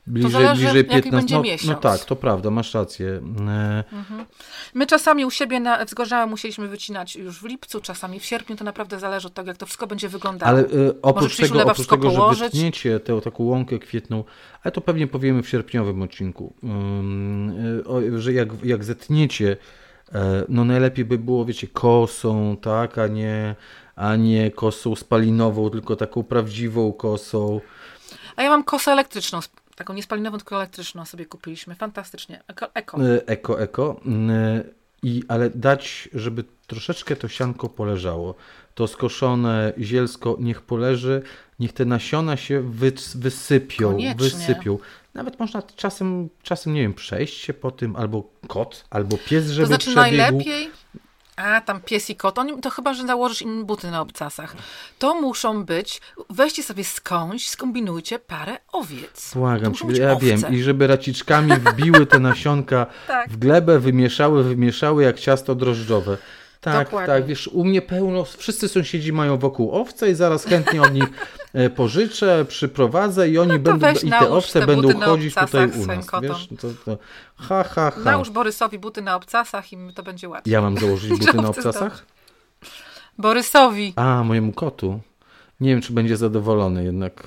Bliżej, zależy, bliżej jaki 15. będzie No, no miesiąc. tak, to prawda, masz rację. E, My czasami u siebie na Wzgorza musieliśmy wycinać już w lipcu, czasami w sierpniu, to naprawdę zależy od tego, jak to wszystko będzie wyglądało. Ale e, oprócz tego, oprócz tego że położyć. wytniecie tę taką łąkę kwietną, ale to pewnie powiemy w sierpniowym odcinku, o, że jak, jak zetniecie, no najlepiej by było, wiecie, kosą, tak, a nie, a nie kosą spalinową, tylko taką prawdziwą kosą. A ja mam kosę elektryczną, taką niespalinową, tylko elektryczną sobie kupiliśmy. Fantastycznie. Eko. eko. E, Eko, eko. Mm, I, ale dać, żeby troszeczkę to sianko poleżało. To skoszone zielsko niech poleży, niech te nasiona się wys, wysypią, Koniecznie. wysypią. Nawet można czasem, czasem, nie wiem, przejść się po tym, albo kot, albo pies, żeby To znaczy przebiegł. najlepiej... A, tam pies i kot. Oni, to chyba, że założysz im buty na obcasach. To muszą być... Weźcie sobie skądś, skombinujcie parę owiec. Błagam cię, ja owce. wiem. I żeby raciczkami wbiły te nasionka Tak. w glebę, wymieszały, wymieszały jak ciasto drożdżowe. Tak, Dokładnie. tak, wiesz, u mnie pełno, wszyscy sąsiedzi mają wokół owce i zaraz chętnie od nich e, pożyczę, przyprowadzę i oni No będą, i te owce te będą chodzić tutaj u nas, wiesz, to, to, ha, ha, ha. Nałóż Borysowi buty na obcasach i to będzie łatwiej. Ja mam założyć buty na obcasach? Borysowi. A, mojemu kotu. Nie wiem, czy będzie zadowolony jednak.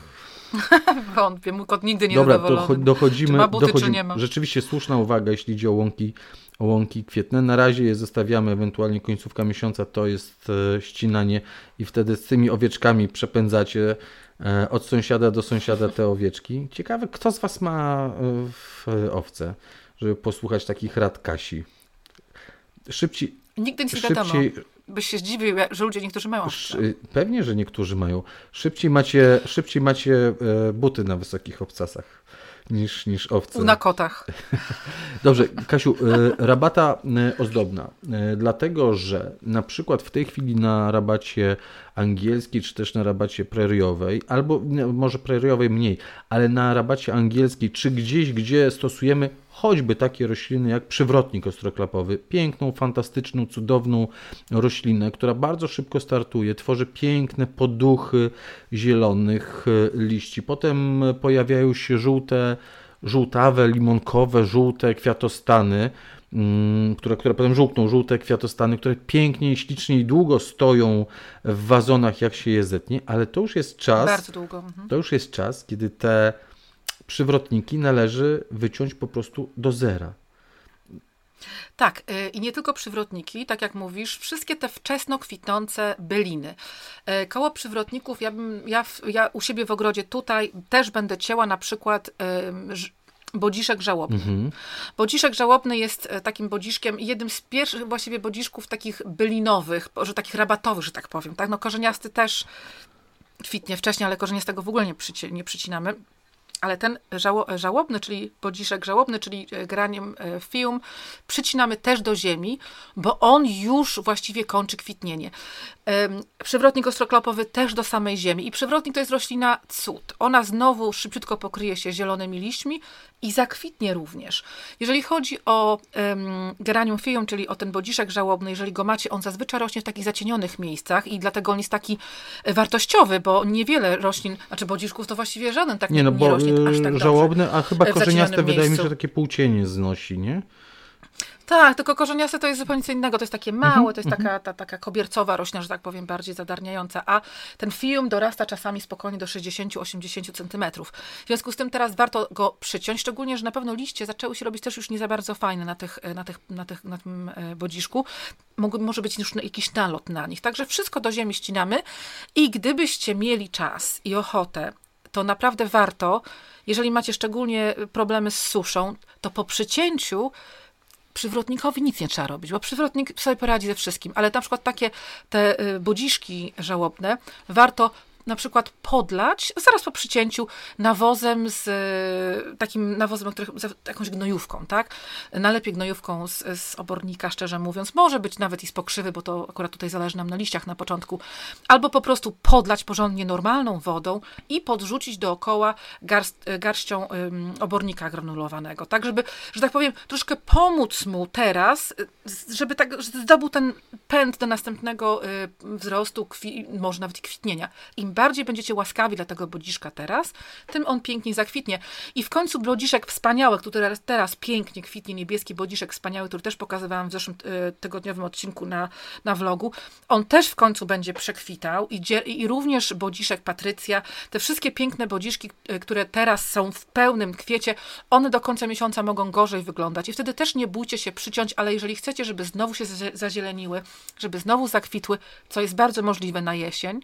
Wątpię, mój kot nigdy nie Dobra, to dochodzimy, czy ma buty, dochodzimy. Czy nie ma. Rzeczywiście słuszna uwaga, jeśli idzie o łąki, łąki kwietne. Na razie je zostawiamy, ewentualnie końcówka miesiąca to jest e, ścinanie i wtedy z tymi owieczkami przepędzacie e, od sąsiada do sąsiada te owieczki. Ciekawe, kto z Was ma e, owce, żeby posłuchać takich rad Kasi. Szybciej. Nigdy nic nie wiadomo. Byś się zdziwił, że ludzie niektórzy mają. Pewnie, że niektórzy mają. Szybciej macie, szybciej macie buty na wysokich obcasach niż, niż owce. Na kotach. Dobrze, Kasiu, e, rabata e, ozdobna. E, dlatego, że na przykład w tej chwili na rabacie angielskiej, czy też na rabacie preriowej, albo może preriowej mniej, ale na rabacie angielskiej, czy gdzieś, gdzie stosujemy choćby takie rośliny jak przywrotnik ostroklapowy, piękną, fantastyczną, cudowną roślinę, która bardzo szybko startuje, tworzy piękne poduchy zielonych liści. Potem pojawiają się żółte, żółtawe, limonkowe, żółte kwiatostany, Mm, które, które potem żółkną, żółte kwiatostany, które pięknie ślicznie i długo stoją w wazonach, jak się je zetnie, ale to już jest czas. Bardzo długo. Mhm. To już jest czas, kiedy te przywrotniki należy wyciąć po prostu do zera. Tak, y, i nie tylko przywrotniki, tak jak mówisz, wszystkie te wczesno kwitnące byliny. Y, koło przywrotników, ja, bym, ja, ja u siebie w ogrodzie tutaj też będę cięła na przykład Bodziszek żałobny. Mhm. Bodziszek żałobny jest takim bodziszkiem, jednym z pierwszych właściwie bodziszków takich bylinowych, że takich rabatowych, że tak powiem. Tak? No, korzeniasty też kwitnie wcześniej, ale korzeniastego w ogóle nie, przyci nie przycinamy. Ale ten żało, żałobny, czyli bodziszek żałobny, czyli e, graniem e, fium, przycinamy też do ziemi, bo on już właściwie kończy kwitnienie. Przywrotnik ostroklopowy też do samej ziemi. I przywrotnik to jest roślina cud. Ona znowu szybciutko pokryje się zielonymi liśćmi i zakwitnie również. Jeżeli chodzi o um, geranium fium, czyli o ten bodziszek żałobny, jeżeli go macie, on zazwyczaj rośnie w takich zacienionych miejscach i dlatego on jest taki e, wartościowy, bo niewiele roślin, znaczy bodziszków to właściwie żaden tak nie, no, nie rośnie aż tak żałobny, a chyba korzeniaste wydaje mi się, że takie półcienie znosi, nie? Tak, tylko korzeniaste to jest zupełnie co innego. To jest takie małe, mm-hmm, to jest mm-hmm. taka, ta, taka kobiercowa roślina, że tak powiem, bardziej zadarniająca. A ten fium dorasta czasami spokojnie do 60-80 centymetrów. W związku z tym teraz warto go przyciąć, szczególnie, że na pewno liście zaczęły się robić też już nie za bardzo fajne na, tych, na, tych, na, tych, na tym e, bodziszku. Mógł, może być już jakiś nalot na nich. Także wszystko do ziemi ścinamy i gdybyście mieli czas i ochotę, to naprawdę warto, jeżeli macie szczególnie problemy z suszą, to po przycięciu przywrotnikowi nic nie trzeba robić, bo przywrotnik sobie poradzi ze wszystkim, ale na przykład takie te y, bodziszki żałobne warto na przykład podlać zaraz po przycięciu nawozem z e, takim nawozem, który, z jakąś gnojówką, tak? Najlepiej gnojówką z, z obornika, szczerze mówiąc. Może być nawet i z pokrzywy, bo to akurat tutaj zależy nam na liściach na początku. Albo po prostu podlać porządnie normalną wodą i podrzucić dookoła garst, e, garścią obornika granulowanego, tak? Żeby, że tak powiem, troszkę pomóc mu teraz, e, żeby tak zdobył ten pęd do następnego y, wzrostu, kwi, może nawet kwitnienia. Im bardziej będziecie łaskawi dla tego bodziszka teraz, tym on pięknie zakwitnie. I w końcu bodziszek wspaniały, który teraz pięknie kwitnie, niebieski bodziszek wspaniały, który też pokazywałam w zeszłym y, tygodniowym odcinku na, na vlogu, on też w końcu będzie przekwitał i, i również bodziszek Patrycja, te wszystkie piękne bodziszki, y, które teraz są w pełnym kwiecie, one do końca miesiąca mogą gorzej wyglądać i wtedy też nie bójcie się przyciąć, ale jeżeli chcecie, żeby znowu się zazieleniły, żeby znowu zakwitły, co jest bardzo możliwe na jesień,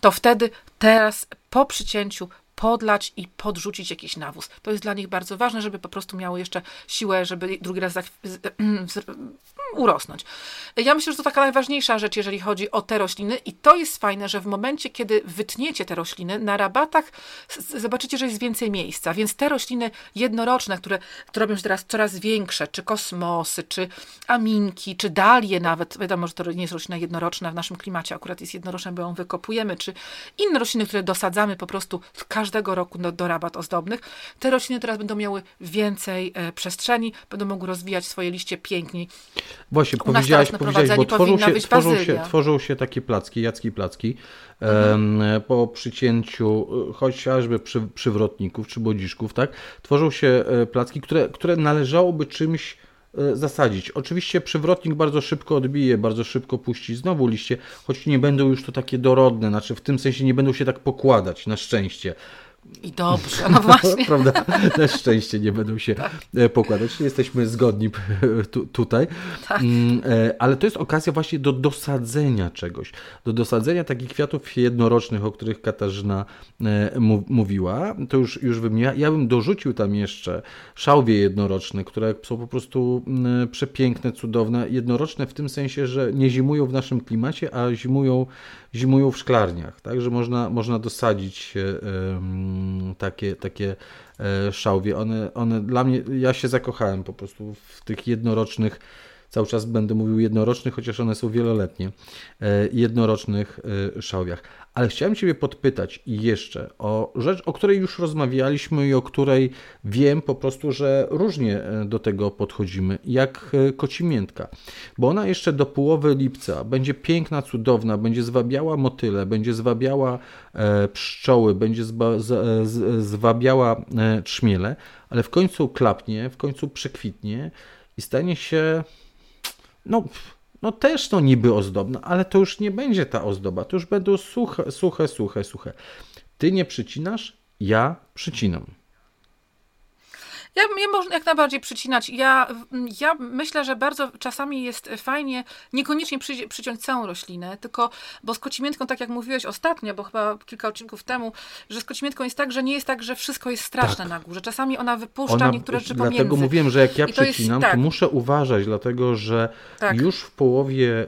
to wtedy teraz po przycięciu podlać i podrzucić jakiś nawóz. To jest dla nich bardzo ważne, żeby po prostu miały jeszcze siłę, żeby drugi raz urosnąć. Ja myślę, że to taka najważniejsza rzecz, jeżeli chodzi o te rośliny i to jest fajne, że w momencie, kiedy wytniecie te rośliny, na rabatach zobaczycie, że jest więcej miejsca, więc te rośliny jednoroczne, które, które robią się teraz coraz większe, czy kosmosy, czy aminki, czy dalie nawet, wiadomo, że to nie jest roślina jednoroczna, w naszym klimacie akurat jest jednoroczna, bo ją wykopujemy, czy inne rośliny, które dosadzamy po prostu każdego roku do, do rabat ozdobnych, te rośliny teraz będą miały więcej e, przestrzeni, będą mogły rozwijać swoje liście piękniej. Właśnie, powiedziałaś, powiedziałaś bo tworzą się, tworzą, się, tworzą się takie placki, jacki placki mhm. po przycięciu e, chociażby przy, przywrotników czy bodziszków, tak? Tworzą się e, placki, które, które należałoby czymś e, zasadzić. Oczywiście przywrotnik bardzo szybko odbije, bardzo szybko puści znowu liście, choć nie będą już to takie dorodne, znaczy w tym sensie nie będą się tak pokładać, na szczęście. I dobrze, no właśnie. Prawda? Na szczęście nie będą się tak. pokładać. Jesteśmy zgodni tu, tutaj. Tak. Mm, e, ale to jest okazja właśnie do dosadzenia czegoś. Do dosadzenia takich kwiatów jednorocznych, o których Katarzyna e, mówiła. To już, już bym ja, ja bym dorzucił tam jeszcze szałwie jednoroczne, które są po prostu mm, przepiękne, cudowne. Jednoroczne w tym sensie, że nie zimują w naszym klimacie, a zimują, zimują w szklarniach. Tak, że można, można dosadzić takie, takie e, szałwie. One, one dla mnie, ja się zakochałem po prostu w tych jednorocznych cały czas będę mówił jednorocznych, chociaż one są wieloletnie, e, jednorocznych e, szałwiach. Ale chciałem Ciebie podpytać jeszcze o rzecz, o której już rozmawialiśmy i o której wiem po prostu, że różnie e, do tego podchodzimy, jak kocimiętka. Bo ona jeszcze do połowy lipca będzie piękna, cudowna, będzie zwabiała motyle, będzie zwabiała pszczoły, będzie zwabiała trzmiele, ale w końcu klapnie, w końcu przekwitnie i stanie się no, no też to niby ozdobna, ale to już nie będzie ta ozdoba, to już będą suche, suche, suche, suche. Ty nie przycinasz, ja przycinam. Ja mnie można jak najbardziej przycinać. Ja, ja myślę, że bardzo czasami jest fajnie niekoniecznie przy, przyciąć całą roślinę, tylko, bo z kocimiętką, tak jak mówiłeś ostatnio, bo chyba kilka odcinków temu, że z kocimiętką jest tak, że nie jest tak, że wszystko jest straszne tak. na górze. Czasami ona wypuszcza ona, niektóre rzeczy Dlatego pomiędzy. mówiłem, że jak ja I przycinam, to, jest, tak. to, muszę uważać, dlatego że tak. już w połowie e,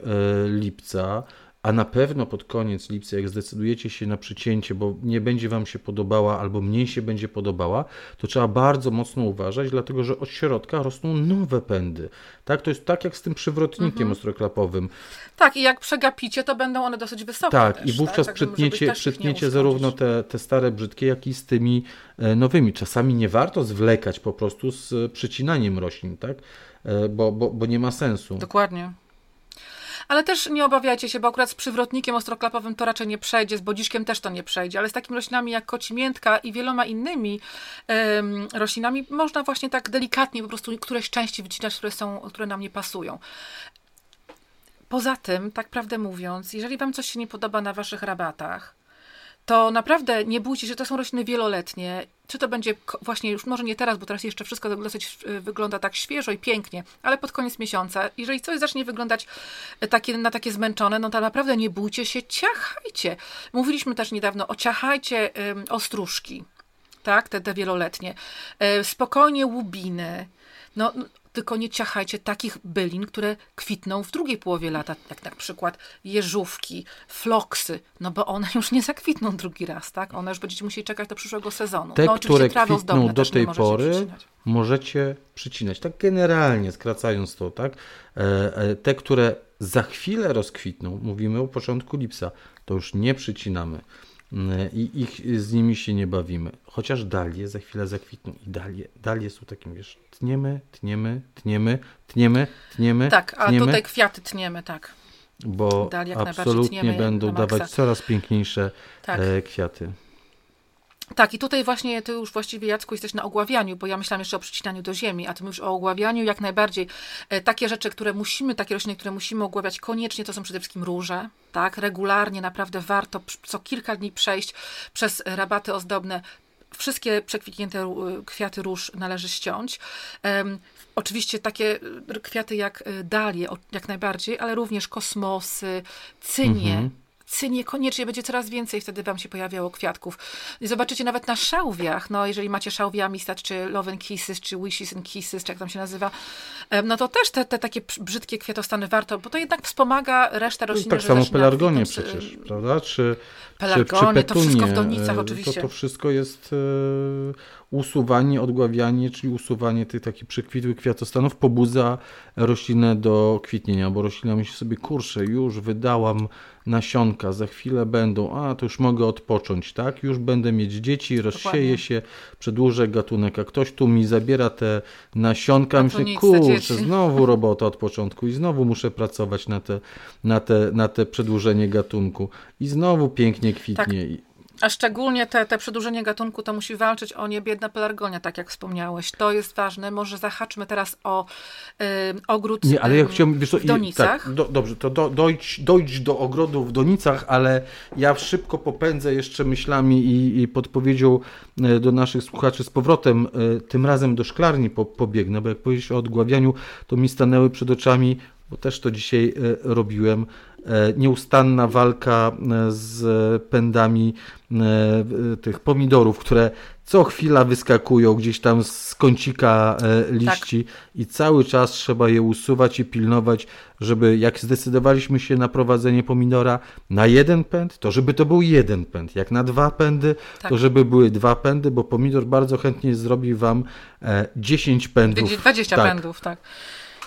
lipca a na pewno pod koniec lipca, jak zdecydujecie się na przycięcie, bo nie będzie Wam się podobała albo mniej się będzie podobała, to trzeba bardzo mocno uważać, dlatego że od środka rosną nowe pędy. Tak, to jest tak jak z tym przywrotnikiem mhm. ostroklapowym. Tak, i jak przegapicie, to będą one dosyć wysokie. Tak, też, i wówczas tak? przytniecie, przytniecie zarówno te, te stare brzydkie, jak i z tymi e, nowymi. Czasami nie warto zwlekać po prostu z przycinaniem roślin, tak? E, bo, bo, bo nie ma sensu. Dokładnie. Ale też nie obawiajcie się, bo akurat z przywrotnikiem ostroklapowym to raczej nie przejdzie, z bodziszkiem też to nie przejdzie, ale z takimi roślinami jak kocimiętka i wieloma innymi roślinami można właśnie tak delikatnie po prostu któreś części wycinać, które, są, które nam nie pasują. Poza tym, tak prawdę mówiąc, jeżeli Wam coś się nie podoba na Waszych rabatach, to naprawdę nie bójcie się, to są rośliny wieloletnie. Czy to będzie właśnie już, może nie teraz, bo teraz jeszcze wszystko dosyć y, wygląda tak świeżo i pięknie, ale pod koniec miesiąca, jeżeli coś zacznie wyglądać y, takie, na takie zmęczone, no to naprawdę nie bójcie się, ciachajcie. Mówiliśmy też niedawno o ciachajcie um, ostróżki, tak, te, te wieloletnie. E, spokojnie łubiny. No, tylko nie ciachajcie takich bylin, które kwitną w drugiej połowie lata, jak na przykład jeżówki, floksy, no bo one już nie zakwitną drugi raz, tak? One już będziecie musieli czekać do przyszłego sezonu. Te, no, które kwitną do tej pory, przycinać. możecie przycinać. Tak generalnie, skracając to, tak? E, e, te, które za chwilę rozkwitną, mówimy o początku lipca, to już nie przycinamy i ich, z nimi się nie bawimy. Chociaż dalie za chwilę zakwitną i dalie, dalie są takim, wiesz, tniemy, tniemy, tniemy, tniemy, tniemy. Tak, a tniemy, tutaj kwiaty tniemy, tak. Bo absolutnie będą dawać coraz piękniejsze tak. E, kwiaty. Tak, i tutaj właśnie ty już właściwie, Jacku, jesteś na ogławianiu, bo ja myślałam jeszcze o przycinaniu do ziemi, a ty mówisz o ogławianiu jak najbardziej. E, takie rzeczy, które musimy, takie rośliny, które musimy ogławiać koniecznie, to są przede wszystkim róże, tak? Regularnie, naprawdę warto co kilka dni przejść przez rabaty ozdobne. Wszystkie przekwitnięte kwiaty róż należy ściąć. Oczywiście takie kwiaty jak e, dalie, jak najbardziej, ale również kosmosy, cynie, mhm cynie koniecznie będzie coraz więcej wtedy wam się pojawiało kwiatków. I zobaczycie nawet na szałwiach, no jeżeli macie szałwie Amistad, czy Love and Kisses, czy Wishes and Kisses, czy jak tam się nazywa, no to też te, te takie brzydkie kwiatostany warto, bo to jednak wspomaga resztę roślin. Tak samo pelargonie przecież, prawda? Czy, pelargonie, czy, czy to wszystko w donicach oczywiście. To, to wszystko jest e, usuwanie, odgławianie, czyli usuwanie tych takich przekwitłych kwiatostanów pobudza roślinę do kwitnienia, bo roślina myśli sobie, kurczę, już wydałam nasionka, za chwilę będą, a to już mogę odpocząć, tak? Już będę mieć dzieci, rozsieję się, przedłużę gatunek, a ktoś tu mi zabiera te nasionka, myślę, kurczę, znowu robota od początku i znowu muszę pracować na te, na te, na te przedłużenie gatunku i znowu pięknie kwitnie. Tak. A szczególnie te, te przedłużenie gatunku to musi walczyć o niebiedna pelargonia, tak jak wspomniałeś. To jest ważne. Może zahaczmy teraz o y, ogród Nie, ale ja chciałbym, wiesz, co, w Donicach. Tak, do, dobrze, to do, dojdź, dojdź do ogrodu w Donicach, ale ja szybko popędzę jeszcze myślami i, i podpowiedzią e, do naszych słuchaczy z powrotem, e, tym razem do szklarni po, pobiegnę, bo jak powiedzieć o odgławianiu, to mi stanęły przed oczami, bo też to dzisiaj robiłem, nieustanna walka z pędami tych pomidorów, które co chwila wyskakują gdzieś tam z kącika liści tak. i cały czas trzeba je usuwać i pilnować, żeby jak zdecydowaliśmy się na prowadzenie pomidora na jeden pęd, to żeby to był jeden pęd. Jak na dwa pędy, tak. to żeby były dwa pędy, bo pomidor bardzo chętnie zrobi Wam 10 pędów. 20 tak. pędów, tak.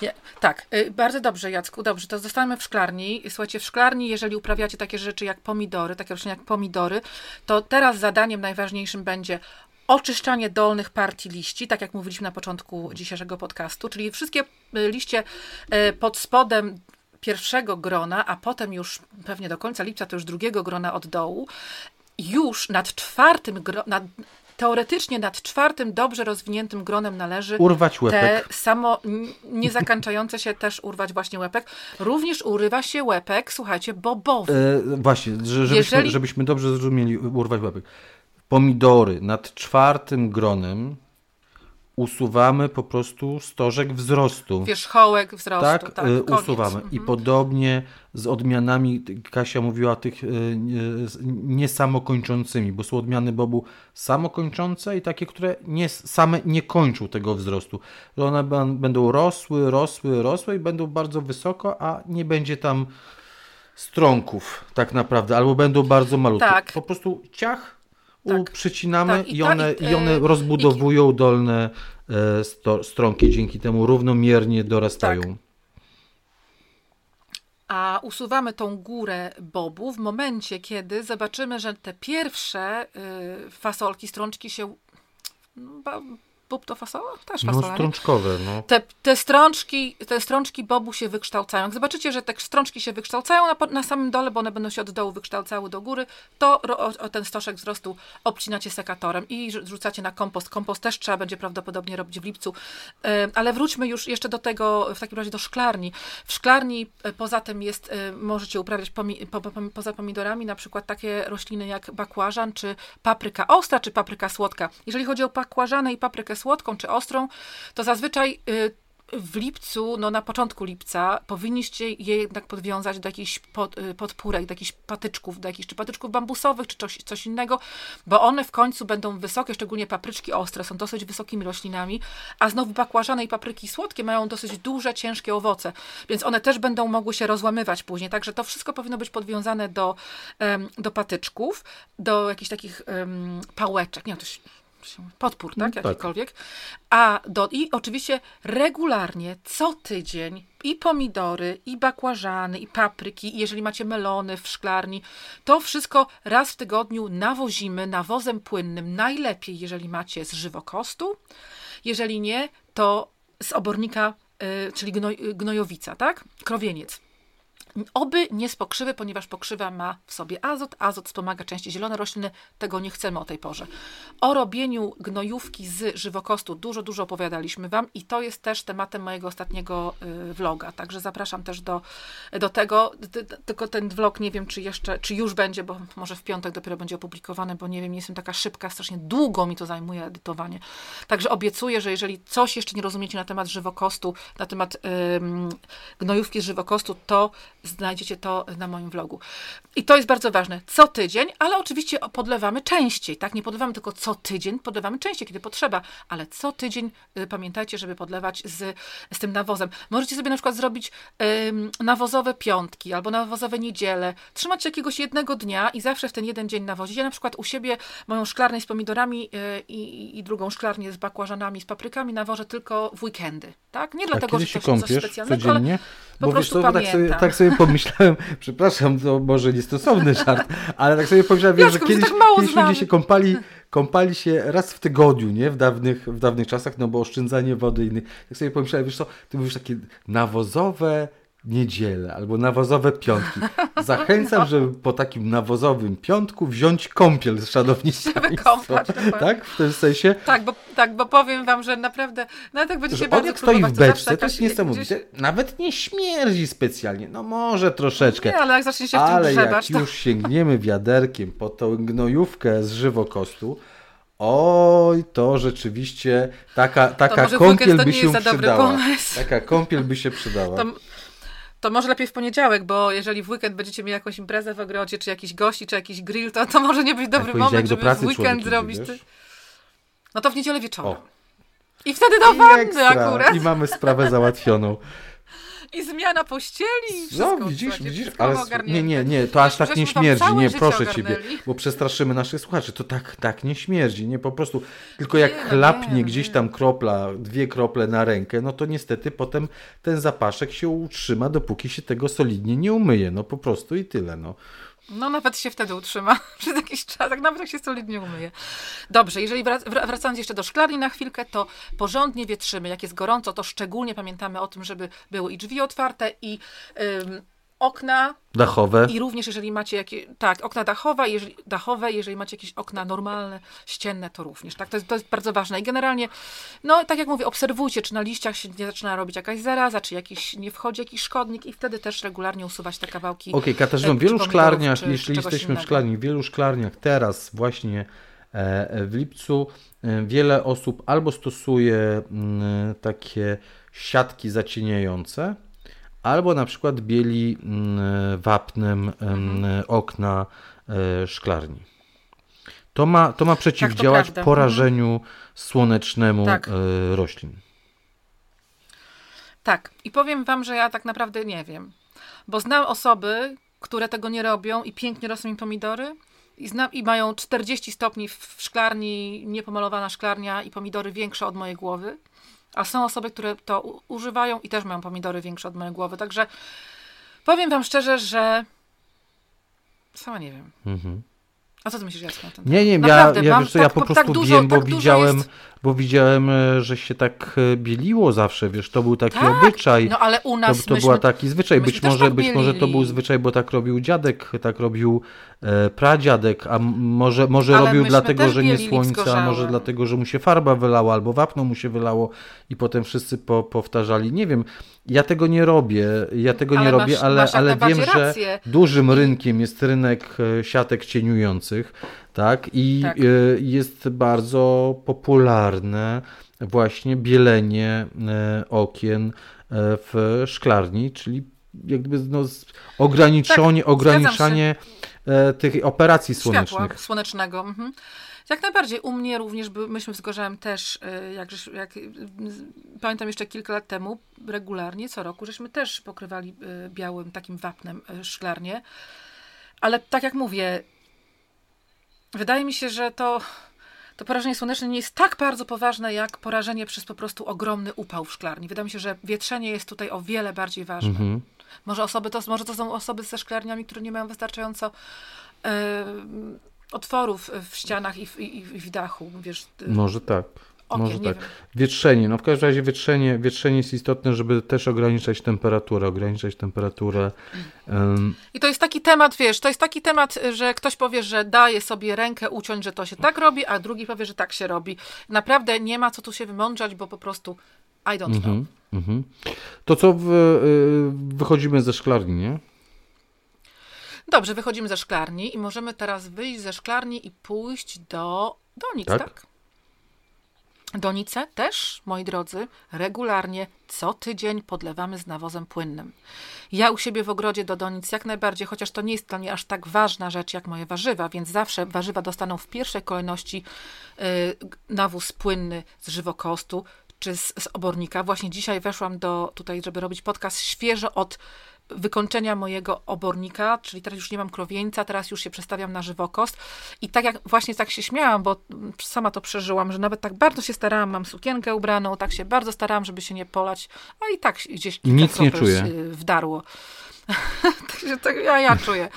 Ja, tak, y, bardzo dobrze, Jacku, dobrze, to zostańmy w szklarni. Słuchajcie, w szklarni, jeżeli uprawiacie takie rzeczy jak pomidory, takie rośliny jak pomidory, to teraz zadaniem najważniejszym będzie oczyszczanie dolnych partii liści, tak jak mówiliśmy na początku dzisiejszego podcastu, czyli wszystkie y, liście y, pod spodem pierwszego grona, a potem już pewnie do końca lipca to już drugiego grona od dołu, już nad czwartym, nad, teoretycznie nad czwartym dobrze rozwiniętym gronem należy urwać łepek. Te samo niezakańczające się też urwać właśnie łepek. Również urywa się łepek, słuchajcie, bobowy. E, właśnie, żebyśmy, Jeżeli... żebyśmy dobrze zrozumieli, urwać łepek. Pomidory nad czwartym gronem usuwamy po prostu stożek wzrostu. Wierzchołek wzrostu. Tak, tak y, usuwamy. Mhm. I podobnie z odmianami, Kasia mówiła tych y, niesamokończącymi, bo są odmiany bobu samokończące i takie, które nie, same nie kończą tego wzrostu. Że one będą rosły, rosły, rosły i będą bardzo wysoko, a nie będzie tam strąków tak naprawdę, albo będą bardzo malutkie. Tak. Po prostu ciach tak. przycinamy tak, i, i, one, i, i one rozbudowują i... dolne e, sto, stronki, dzięki temu równomiernie dorastają. Tak. A usuwamy tą górę bobu w momencie, kiedy zobaczymy, że te pierwsze y, fasolki, strączki się no, Bób to fasola? Też fasola. No strączkowe, no. Te, te, strączki, te strączki bobu się wykształcają. Jak zobaczycie, że te strączki się wykształcają na, na samym dole, bo one będą się od dołu wykształcały do góry, to o, o ten stożek wzrostu obcinacie sekatorem i rzucacie na kompost. Kompost też trzeba będzie prawdopodobnie robić w lipcu. Ale wróćmy już jeszcze do tego, w takim razie do szklarni. W szklarni e, poza tym jest, e, możecie uprawiać pomi, po, po, poza pomidorami na przykład takie rośliny jak bakłażan, czy papryka ostra, czy papryka słodka. Jeżeli chodzi o bakłażanę i paprykę słodką czy ostrą, to zazwyczaj y, w lipcu, no na początku lipca, powinniście je jednak podwiązać do jakichś pod, y, podpórek, do jakichś patyczków, do jakichś czy patyczków bambusowych, czy coś, coś innego, bo one w końcu będą wysokie, szczególnie papryczki ostre, są dosyć wysokimi roślinami, a znowu bakłażane i papryki słodkie mają dosyć duże, ciężkie owoce, więc one też będą mogły się rozłamywać później, także to wszystko powinno być podwiązane do, do patyczków, do jakichś takich um, pałeczek, nie wiem, to się podpór, tak? Jakikolwiek. Tak. A do, i oczywiście regularnie, co tydzień i pomidory, i bakłażany, i papryki, i jeżeli macie melony w szklarni, to wszystko raz w tygodniu nawozimy nawozem płynnym. Najlepiej, jeżeli macie z żywokostu. Jeżeli nie, to z obornika, y, czyli gnoj, gnojowica, tak? Krowieniec. Oby nie z pokrzywy, ponieważ pokrzywa ma w sobie azot. Azot wspomaga częściej zielone rośliny, tego nie chcemy o tej porze. O robieniu gnojówki z żywokostu dużo, dużo opowiadaliśmy Wam i to jest też tematem mojego ostatniego y, vloga, także zapraszam też do, do tego. Tylko ten vlog nie wiem, czy jeszcze, czy już będzie, bo może w piątek dopiero będzie opublikowany, bo nie wiem, nie jestem taka szybka, strasznie długo mi to zajmuje edytowanie. Także obiecuję, że jeżeli coś jeszcze nie rozumiecie na temat żywokostu, na temat gnojówki z żywokostu, to znajdziecie to na moim vlogu. I to jest bardzo ważne. Co tydzień, ale oczywiście podlewamy częściej, tak? Nie podlewamy tylko co tydzień, podlewamy częściej, kiedy potrzeba, ale co tydzień y, pamiętajcie, żeby podlewać z, z tym nawozem. Możecie sobie na przykład zrobić nawozowe piątki albo nawozowe niedziele, trzymać się jakiegoś jednego dnia i zawsze w ten jeden dzień nawozić. Ja na przykład u siebie moją szklarnię z pomidorami y, i, i drugą szklarnię z bakłażanami, z paprykami nawożę tylko w weekendy, tak? Nie dlatego, że to się coś specjalnego, codziennie? ale po Bo prostu wiesz, co, tak sobie, tak sobie pomyślałem, przepraszam, to może niestosowny żart, ale tak sobie pomyślałem, że kiedyś, tak kiedyś ludzie się kąpali, kąpali się raz w tygodniu, nie? W dawnych, w dawnych czasach, no bo oszczędzanie wody i innych. Tak sobie pomyślałem, wiesz co, ty mówisz takie nawozowe niedzielę albo nawozowe piątki. Zachęcam, żeby po takim nawozowym piątku wziąć kąpiel z szanownictwem. Kąpać, tak? W tym sensie. Tak, bo, tak, bo powiem wam, że naprawdę, nawet jak będziecie bardzo jak stoi w beczce, to jest jakaś- niesamowite. gdzieś- Nawet nie śmierdzi specjalnie. No może troszeczkę. Nie, ale jak zacznie się w tym Ale jak grzebać, to... już sięgniemy wiaderkiem po tą gnojówkę z żywokostu, oj, to rzeczywiście taka, taka weekend kąpiel to by się przydała. pomysł. Taka kąpiel by się przydała. To, to może lepiej w poniedziałek, bo jeżeli w weekend będziecie mieli jakąś imprezę w ogrodzie, czy jakiś gości, czy jakiś grill, to, to może nie być dobry moment, żeby w weekend zrobić. Ty... No to w niedzielę wieczorem. O. I wtedy do wanny akurat. I mamy sprawę załatwioną. I zmiana pościeli i wszystko. No widzisz, widzisz, ale nie, nie, nie, to aż tak nie śmierdzi, nie, proszę ciebie, bo przestraszymy naszych słuchaczy, to tak, tak nie śmierdzi, nie, po prostu, tylko jak Nie, no chlapnie nie, no gdzieś tam kropla, dwie krople na rękę, no to niestety potem ten zapaszek się utrzyma, dopóki się tego solidnie nie umyje, no po prostu i tyle, no. No nawet się wtedy utrzyma przez jakiś czas, tak nawet jak się solidnie umyje. Dobrze, jeżeli wrac- wra- wracając jeszcze do szklarni na chwilkę, to porządnie wietrzymy. Jak jest gorąco, to szczególnie pamiętamy o tym, żeby były i drzwi otwarte, i okna, Dachowe, i również jeżeli macie jakieś, tak, okna dachowe, jeżeli, dachowe, jeżeli macie jakieś okna normalne, ścienne, to również, tak, to jest, to jest bardzo ważne. I generalnie, no tak jak mówię, obserwujcie, czy na liściach się nie zaczyna robić jakaś zaraza, czy jakiś, nie wchodzi jakiś szkodnik i wtedy też regularnie usuwać te kawałki. Okej, Katarzyno, w czy wielu pomidorów, szklarniach, czy- czy jeśli czegoś jesteśmy w innego. szklarni, w wielu szklarniach teraz właśnie e, w lipcu e, wiele osób albo stosuje mm, takie siatki zacieniające, albo na przykład bieli mm, wapnem Mhm. okna e, szklarni. To ma, to ma przeciwdziałać prawda. porażeniu słonecznemu Tak. e, roślin. Tak, i powiem wam, że ja tak naprawdę nie wiem, bo znam osoby, które tego nie robią i pięknie rosną im pomidory i, znam, i mają 40 stopni w szklarni, niepomalowana szklarnia i pomidory większe od mojej głowy, a są osoby, które to używają i też mają pomidory większe od mojej głowy, także powiem wam szczerze, że sama nie wiem. Mhm. A co ty myślisz, Jacek, na ten Nie, nie, ja, Naprawdę, ja, wiesz co, ja tak- po tak prostu dużo- wiem, bo tak widziałem, jest- bo widziałem, e, że się tak e, bieliło zawsze, wiesz, to był taki Tak, obyczaj. No ale u To, nas to myśmy... był taki zwyczaj. Być może, tak być może to był zwyczaj, bo tak robił dziadek, tak robił e, pradziadek, a może, może Ale robił dlatego, że nie słońce, a może dlatego, że mu się farba wylała, albo wapno mu się wylało i potem wszyscy po, powtarzali. Nie wiem, ja tego nie robię, ja tego nie Ale robię, masz- ale, masz jak ale wiem, najbardziej że rację. dużym rynkiem jest rynek e, siatek cieniujących, tak? I Tak. e, jest bardzo popularne właśnie bielenie e, okien e, w szklarni, czyli jak gdyby no, ograniczenie, Tak, ograniczanie tych operacji Światła słonecznych. słonecznego. Mhm. Jak najbardziej. U mnie również, by, myśmy z Gorzałem też, jak, jak, pamiętam jeszcze kilka lat temu, regularnie, co roku, żeśmy też pokrywali białym takim wapnem szklarnię. Ale tak jak mówię, wydaje mi się, że to, to porażenie słoneczne nie jest tak bardzo poważne, jak porażenie przez po prostu ogromny upał w szklarni. Wydaje mi się, że wietrzenie jest tutaj o wiele bardziej ważne. Mhm. Może, osoby to, może to są osoby ze szklarniami, które nie mają wystarczająco e, otworów w ścianach i w, i, i w dachu, wiesz, Może tak. Może tak. wiem. Wietrzenie. No w każdym razie wietrzenie, wietrzenie jest istotne, żeby też ograniczać temperaturę, ograniczać temperaturę. em, I to jest taki temat, wiesz, to jest taki temat, że ktoś powie, że daje sobie rękę uciąć, że to się tak robi, a drugi powie, że tak się robi. Naprawdę nie ma co tu się wymądrzać, bo po prostu I don't know. mhm, mhm. To co w, y, wychodzimy ze szklarni, nie? Dobrze, wychodzimy ze szklarni i możemy teraz wyjść ze szklarni i pójść do donic, tak? Tak. Donice też, moi drodzy, regularnie co tydzień podlewamy z nawozem płynnym. Ja u siebie w ogrodzie do donic jak najbardziej, chociaż to nie jest dla mnie aż tak ważna rzecz jak moje warzywa, więc zawsze warzywa dostaną w pierwszej kolejności y, nawóz płynny z żywokostu czy z, z obornika. Właśnie dzisiaj weszłam do tutaj, żeby robić podcast świeżo od wykończenia mojego obornika, czyli teraz już nie mam krowieńca, teraz już się przestawiam na żywokost. I tak jak właśnie tak się śmiałam, bo sama to przeżyłam, że nawet tak bardzo się starałam, mam sukienkę ubraną, tak się bardzo starałam, żeby się nie polać, a i tak gdzieś kilka Nic nie czuję. się wdarło. Także tak ja, ja czuję.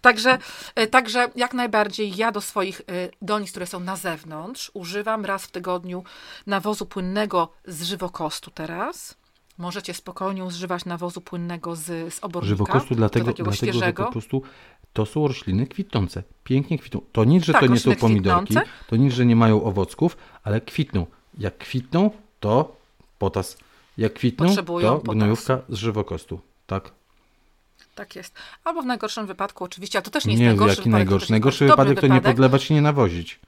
Także, e, także jak najbardziej ja do swoich e, donic, które są na zewnątrz, używam raz w tygodniu nawozu płynnego z żywokostu teraz. Możecie spokojnie używać nawozu płynnego z, z obornika. Żywokostu dlatego, takiego dlatego że po prostu to są rośliny kwitnące. Pięknie kwitną. To nic, że Tak, to nie są pomidorki, kwitnące. to nic, że nie mają owocków, ale kwitną. Jak kwitną, to potas. Jak kwitną, Potrzebują to potasu. gnojówka z żywokostu. Tak? Tak jest. Albo w najgorszym wypadku oczywiście, ale to też nie jest Nie, najgorszy jaki wypadek. najgorszy. Najgorszy wypadek to nie podlewać i nie nawozić.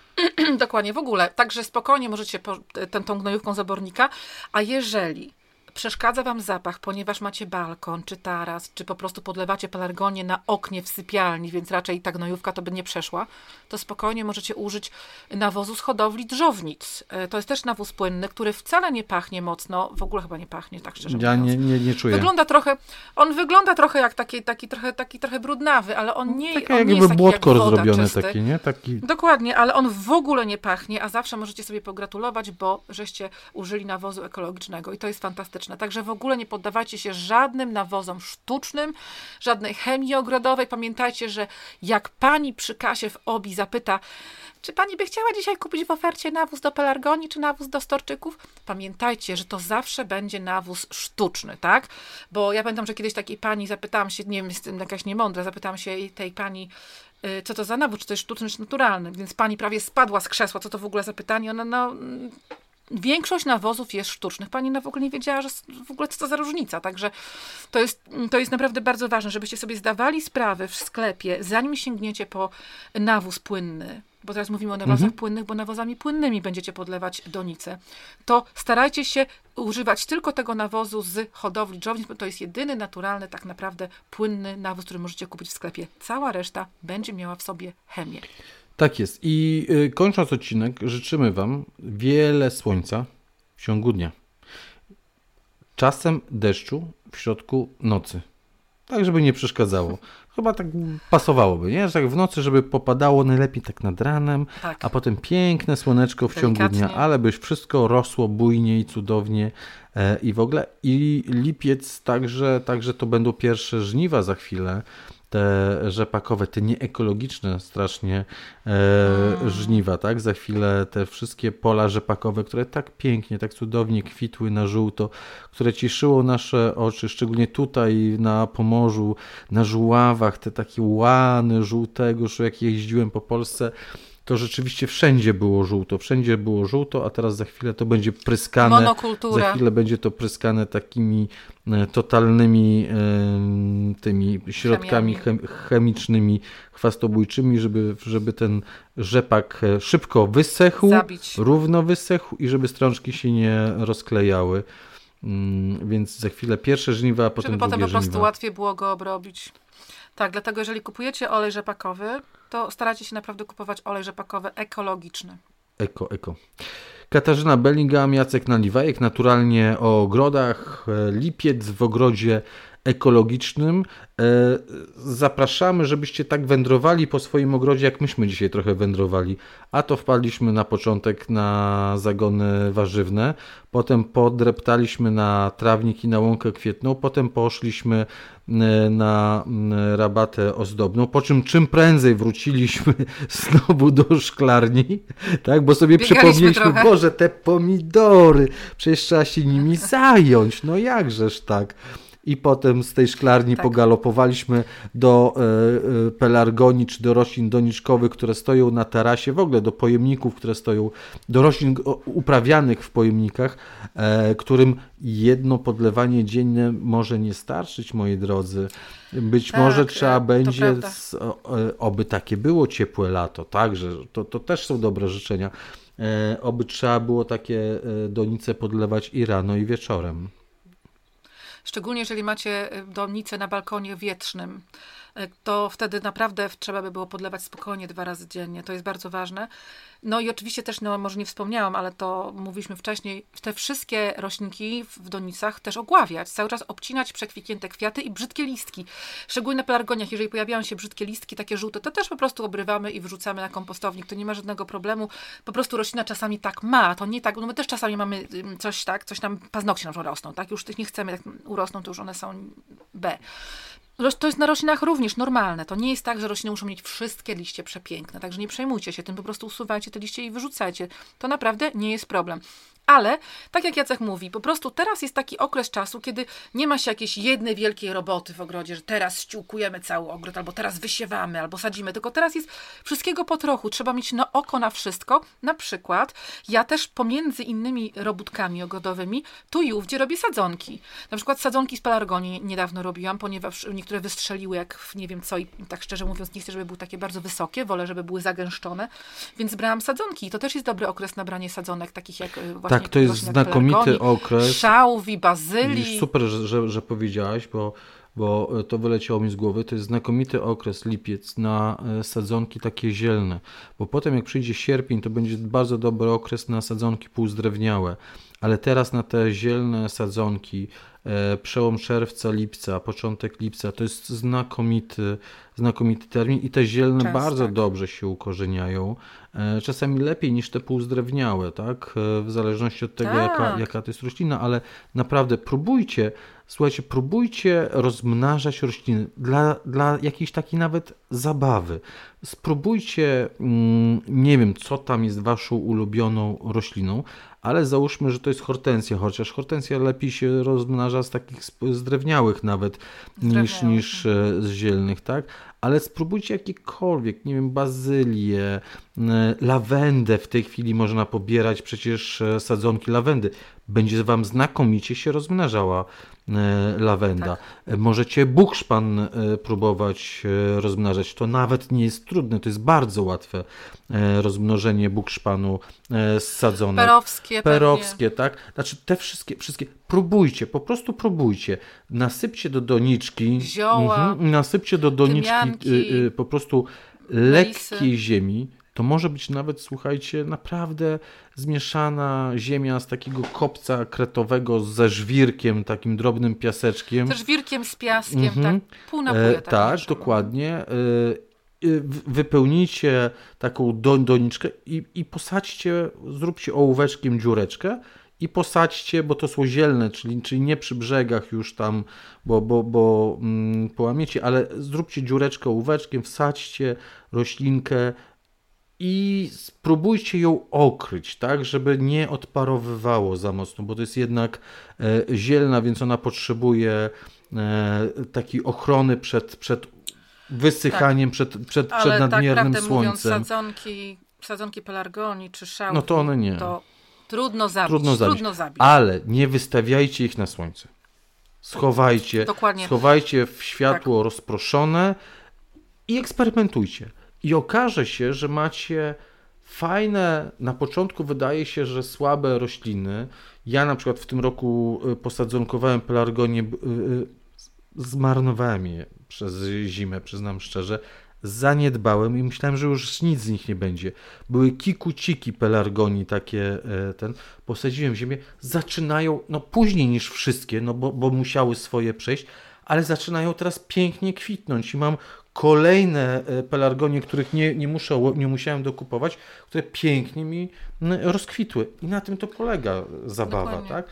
Dokładnie, w ogóle. Także spokojnie możecie po, ten, tą gnojówką zabornika, a jeżeli przeszkadza Wam zapach, ponieważ macie balkon, czy taras, czy po prostu podlewacie pelargonię na oknie w sypialni, więc raczej ta gnojówka to by nie przeszła, to spokojnie możecie użyć nawozu z hodowli drżownic. E, To jest też nawóz płynny, który wcale nie pachnie mocno, w ogóle chyba nie pachnie, tak szczerze Ja mówiąc. nie, nie, nie czuję. Wygląda trochę, on wygląda trochę jak taki, taki, trochę, taki trochę brudnawy, ale on nie, Takie on nie jakby jest taki błotko jak czysty. takie, nie? Taki... Dokładnie, ale on w ogóle nie pachnie, a zawsze możecie sobie pogratulować, bo żeście użyli nawozu ekologicznego i to jest fantastyczne. Także w ogóle nie poddawajcie się żadnym nawozom sztucznym, żadnej chemii ogrodowej. Pamiętajcie, że jak pani przy kasie w OBI zapyta, czy pani by chciała dzisiaj kupić w ofercie nawóz do pelargonii czy nawóz do storczyków? Pamiętajcie, że to zawsze będzie nawóz sztuczny, tak? Bo ja pamiętam, że kiedyś takiej pani zapytałam się, nie wiem, jestem jakaś niemądra, zapytałam się tej pani, y, co to za nawóz, czy to jest sztuczny, czy naturalny. Więc pani prawie spadła z krzesła, co to w ogóle za pytanie. Ona, no, większość nawozów jest sztucznych. Pani na w ogóle nie wiedziała, że w ogóle co to za różnica. Także to jest, to jest naprawdę bardzo ważne, żebyście sobie zdawali sprawę w sklepie, zanim sięgniecie po nawóz płynny, bo teraz mówimy o nawozach płynnych, bo nawozami płynnymi będziecie podlewać donice, to starajcie się używać tylko tego nawozu z hodowli dżownic, bo to jest jedyny naturalny, tak naprawdę płynny nawóz, który możecie kupić w sklepie. Cała reszta będzie miała w sobie chemię. Tak jest. I y, kończąc odcinek, życzymy Wam wiele słońca w ciągu dnia. Czasem deszczu w środku nocy. Tak, żeby nie przeszkadzało. Chyba tak pasowałoby, nie? Że tak w nocy, żeby popadało najlepiej tak nad ranem, Tak. a potem piękne słoneczko w ciągu dnia, ale byś wszystko rosło bujnie i cudownie e, i w ogóle. I lipiec także, także to będą pierwsze żniwa za chwilę, te rzepakowe, te nieekologiczne strasznie e, żniwa, tak? Za chwilę te wszystkie pola rzepakowe, które tak pięknie, tak cudownie kwitły na żółto, które cieszyło nasze oczy, szczególnie tutaj na Pomorzu, na żuławach, te takie łany żółtego, już jak jeździłem po Polsce, to rzeczywiście wszędzie było żółto, wszędzie było żółto, a teraz za chwilę to będzie pryskane. Monokultura. Za chwilę będzie to pryskane takimi e, totalnymi e, tymi środkami chem, chemicznymi, chwastobójczymi, żeby, żeby ten rzepak e, szybko wysechł, Zabić. równo wysechł i żeby strączki się nie rozklejały. Mm, Więc za chwilę pierwsze żniwa, a potem Żeby potem po prostu żniwa. łatwiej było go obrobić. Tak, dlatego jeżeli kupujecie olej rzepakowy, to starajcie się naprawdę kupować olej rzepakowy ekologiczny. Eko, eko. Katarzyna Bellingham, Jacek Naliwajek, naturalnie o ogrodach, e, lipiec w ogrodzie ekologicznym. E, Zapraszamy, żebyście tak wędrowali po swoim ogrodzie, jak myśmy dzisiaj trochę wędrowali. A to wpadliśmy na początek na zagony warzywne, potem podreptaliśmy na trawnik i na łąkę kwietną, potem poszliśmy e, na m, rabatę ozdobną, po czym czym prędzej wróciliśmy znowu do szklarni, tak, bo sobie Biegaliśmy przypomnieliśmy, trochę. Boże, te pomidory, przecież trzeba się nimi zająć, no jakżeż tak. I potem z tej szklarni Tak. pogalopowaliśmy do e, e, pelargonii czy do roślin doniczkowych, które stoją na tarasie, w ogóle do pojemników, które stoją, do roślin uprawianych w pojemnikach, e, którym jedno podlewanie dzienne może nie starczyć, moi drodzy. Być Tak, może e, trzeba będzie, z, o, e, oby takie było ciepłe lato, także to, to też są dobre życzenia. E, oby trzeba było takie donice podlewać i rano, i wieczorem. Szczególnie jeżeli macie y, donicę na balkonie wietrznym, to wtedy naprawdę trzeba by było podlewać spokojnie dwa razy dziennie. To jest bardzo ważne. No i oczywiście też, no może nie wspomniałam, ale to mówiliśmy wcześniej, te wszystkie roślinki w donicach też ogławiać, cały czas obcinać przekwitnięte kwiaty i brzydkie listki. Szczególnie na pelargoniach, jeżeli pojawiają się brzydkie listki, takie żółte, to też po prostu obrywamy i wrzucamy na kompostownik. To nie ma żadnego problemu. Po prostu roślina czasami tak ma, to nie tak, no my też czasami mamy coś tak, coś tam, paznokcie nam rosną, tak? Już tych nie chcemy, jak urosną, to już one są B. To jest na roślinach również normalne. To nie jest tak, że rośliny muszą mieć wszystkie liście przepiękne. Także nie przejmujcie się tym, po prostu usuwajcie te liście i wyrzucajcie. To naprawdę nie jest problem. Ale, tak jak Jacek mówi, po prostu teraz jest taki okres czasu, kiedy nie ma się jakiejś jednej wielkiej roboty w ogrodzie, że teraz ściółkujemy cały ogród, albo teraz wysiewamy, albo sadzimy, tylko teraz jest wszystkiego po trochu. Trzeba mieć na oko na wszystko. Na przykład ja też pomiędzy innymi robótkami ogrodowymi tu i ówdzie robię sadzonki. Na przykład sadzonki z pelargonii niedawno robiłam, ponieważ niektóre wystrzeliły jak w nie wiem co i tak szczerze mówiąc nie chcę, żeby były takie bardzo wysokie, wolę, żeby były zagęszczone, więc brałam sadzonki. To też jest dobry okres na branie sadzonek, takich jak e, właśnie Tak, to jest znakomity okres. Szałwi, bazylii. Super, że, że, powiedziałaś, bo, bo to wyleciało mi z głowy. To jest znakomity okres, lipiec, na e, sadzonki takie zielne. Bo potem jak przyjdzie sierpień, to będzie bardzo dobry okres na sadzonki półzdrewniałe. Ale teraz na te zielne sadzonki, e, przełom czerwca, lipca, początek lipca, to jest znakomity, znakomity termin i te zielne Czas, bardzo tak. dobrze się ukorzeniają. E, Czasami lepiej niż te półzdrewniałe, tak? E, W zależności od tego, Tak. jaka, jaka to jest roślina, ale naprawdę próbujcie, słuchajcie, próbujcie rozmnażać rośliny dla, dla jakiejś takiej nawet zabawy. Spróbujcie, mm, nie wiem, co tam jest waszą ulubioną rośliną, ale załóżmy, że to jest hortensja, chociaż hortensja lepiej się rozmnaża z takich sp- zdrewniałych nawet niż, Zdrewniałych. niż e, z zielnych, tak? Ale spróbujcie jakiekolwiek, nie wiem, bazylię, e, lawendę w tej chwili można pobierać przecież e, sadzonki lawendy. Będzie wam znakomicie się rozmnażała e, lawenda. E, Możecie bukszpan próbować rozmnażać. To nawet nie jest trudne, to jest bardzo łatwe rozmnożenie bukszpanu z sadzonek. Perowskie. Perowskie, tak? Znaczy te wszystkie, wszystkie, próbujcie, po prostu próbujcie. Nasypcie do doniczki, Zioła, mhm, nasypcie do doniczki y, y, po prostu lekkiej ziemi. To może być nawet, słuchajcie, naprawdę zmieszana ziemia z takiego kopca kretowego ze żwirkiem, takim drobnym piaseczkiem. Też wirkiem z piaskiem, Mhm. tak. Pół na pół. ja E, tak, mieszam. dokładnie. E, wypełnijcie taką do, doniczkę i, i posadźcie, zróbcie ołóweczkiem dziureczkę i posadźcie, bo to są zielne, czyli, czyli nie przy brzegach już tam, bo, bo, bo mm, połamiecie, ale zróbcie dziureczkę ołóweczkiem, wsadźcie roślinkę i spróbujcie ją okryć, tak, żeby nie odparowywało za mocno, bo to jest jednak e, zielna, więc ona potrzebuje e, takiej ochrony przed, przed wysychaniem, przed, przed, przed Ale tak nadmiernym mówiąc, słońcem. sadzonki, sadzonki pelargonii czy szałwi, No to one nie. To trudno zabić. Trudno zabić. Trudno zabić. Ale nie wystawiajcie ich na słońce. Schowajcie, Dokładnie. schowajcie w światło rozproszone i eksperymentujcie. I okaże się, że macie fajne, na początku wydaje się, że słabe rośliny. Ja na przykład w tym roku y, posadzonkowałem pelargonię, b- y, y, zmarnowałem je przez zimę, przyznam szczerze. Zaniedbałem i myślałem, że już nic z nich nie będzie. Były kikuciki pelargonii takie, e, ten, posadziłem w ziemię, zaczynają, no później niż wszystkie, no bo, bo musiały swoje przejść, ale zaczynają teraz pięknie kwitnąć i mam kolejne e, pelargonie, których nie, nie, muszę, nie musiałem dokupować, które pięknie mi rozkwitły. I na tym to polega zabawa, Dokładnie. tak?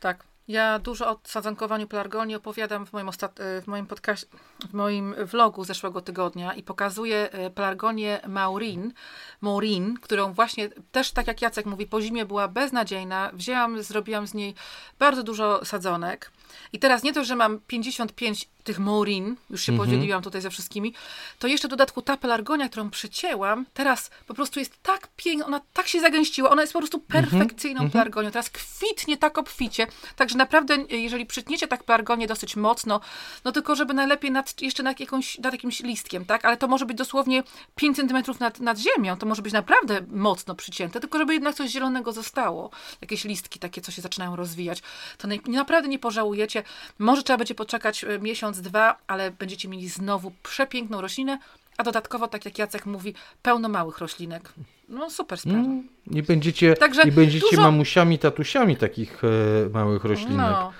Tak. Ja dużo o sadzonkowaniu pelargonii opowiadam w moim, ostat... w moim podcaście, w moim vlogu zeszłego tygodnia i pokazuję e, pelargonię Maurin, Maurin, którą właśnie też tak jak Jacek mówi, po zimie była beznadziejna. Wzięłam, zrobiłam z niej bardzo dużo sadzonek. I teraz nie to, że mam 55 tych Maurin, już się podzieliłam tutaj ze wszystkimi, to jeszcze w dodatku ta pelargonia, którą przycięłam, teraz po prostu jest tak piękna, ona tak się zagęściła, ona jest po prostu perfekcyjną pelargonią, teraz kwitnie tak obficie, także naprawdę, jeżeli przytniecie tak pelargonię dosyć mocno, no tylko żeby najlepiej nad, jeszcze nad, jakąś, nad jakimś listkiem, tak, ale to może być dosłownie 5 cm nad, nad ziemią, to może być naprawdę mocno przycięte, tylko żeby jednak coś zielonego zostało, jakieś listki takie, co się zaczynają rozwijać, to naprawdę nie pożałujecie, może trzeba będzie poczekać e, miesiąc, dwa, ale będziecie mieli znowu przepiękną roślinę, a dodatkowo, tak jak Jacek mówi, pełno małych roślinek. No super sprawa. Mm, I będziecie, Także i będziecie dużo- mamusiami, tatusiami takich e, małych roślinek. No.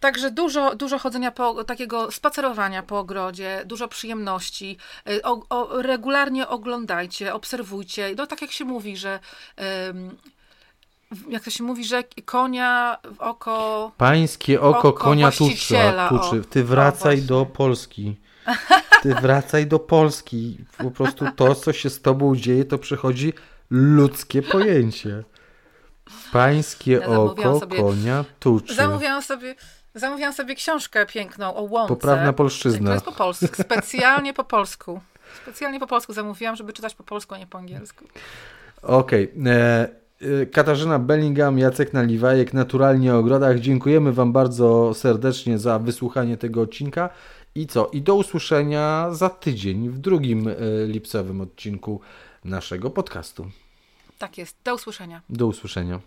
Także dużo, dużo chodzenia po, takiego spacerowania po ogrodzie, dużo przyjemności. Y, O, o, regularnie oglądajcie, obserwujcie. No tak jak się mówi, że w- jak to się mówi, że konia w oko. Pańskie oko, Oko konia tuczy, tuczy. Ty wracaj do Polski. Ty wracaj do Polski. Po prostu to, co się z tobą dzieje, to przychodzi ludzkie pojęcie. Pańskie Ja oko sobie- konia tuczy. Zamówiłam sobie, zamówiłam sobie książkę piękną o łące. Poprawna polszczyzna. To jest po polsku, specjalnie po polsku. Specjalnie po polsku zamówiłam, żeby czytać po polsku, a nie po angielsku. Okej. E, e, Katarzyna Bellingham, Jacek Naliwajek, Naturalnie o Ogrodach. Dziękujemy Wam bardzo serdecznie za wysłuchanie tego odcinka. I co? I do usłyszenia za tydzień w drugim e, lipcowym odcinku naszego podcastu. Tak jest. Do usłyszenia. Do usłyszenia.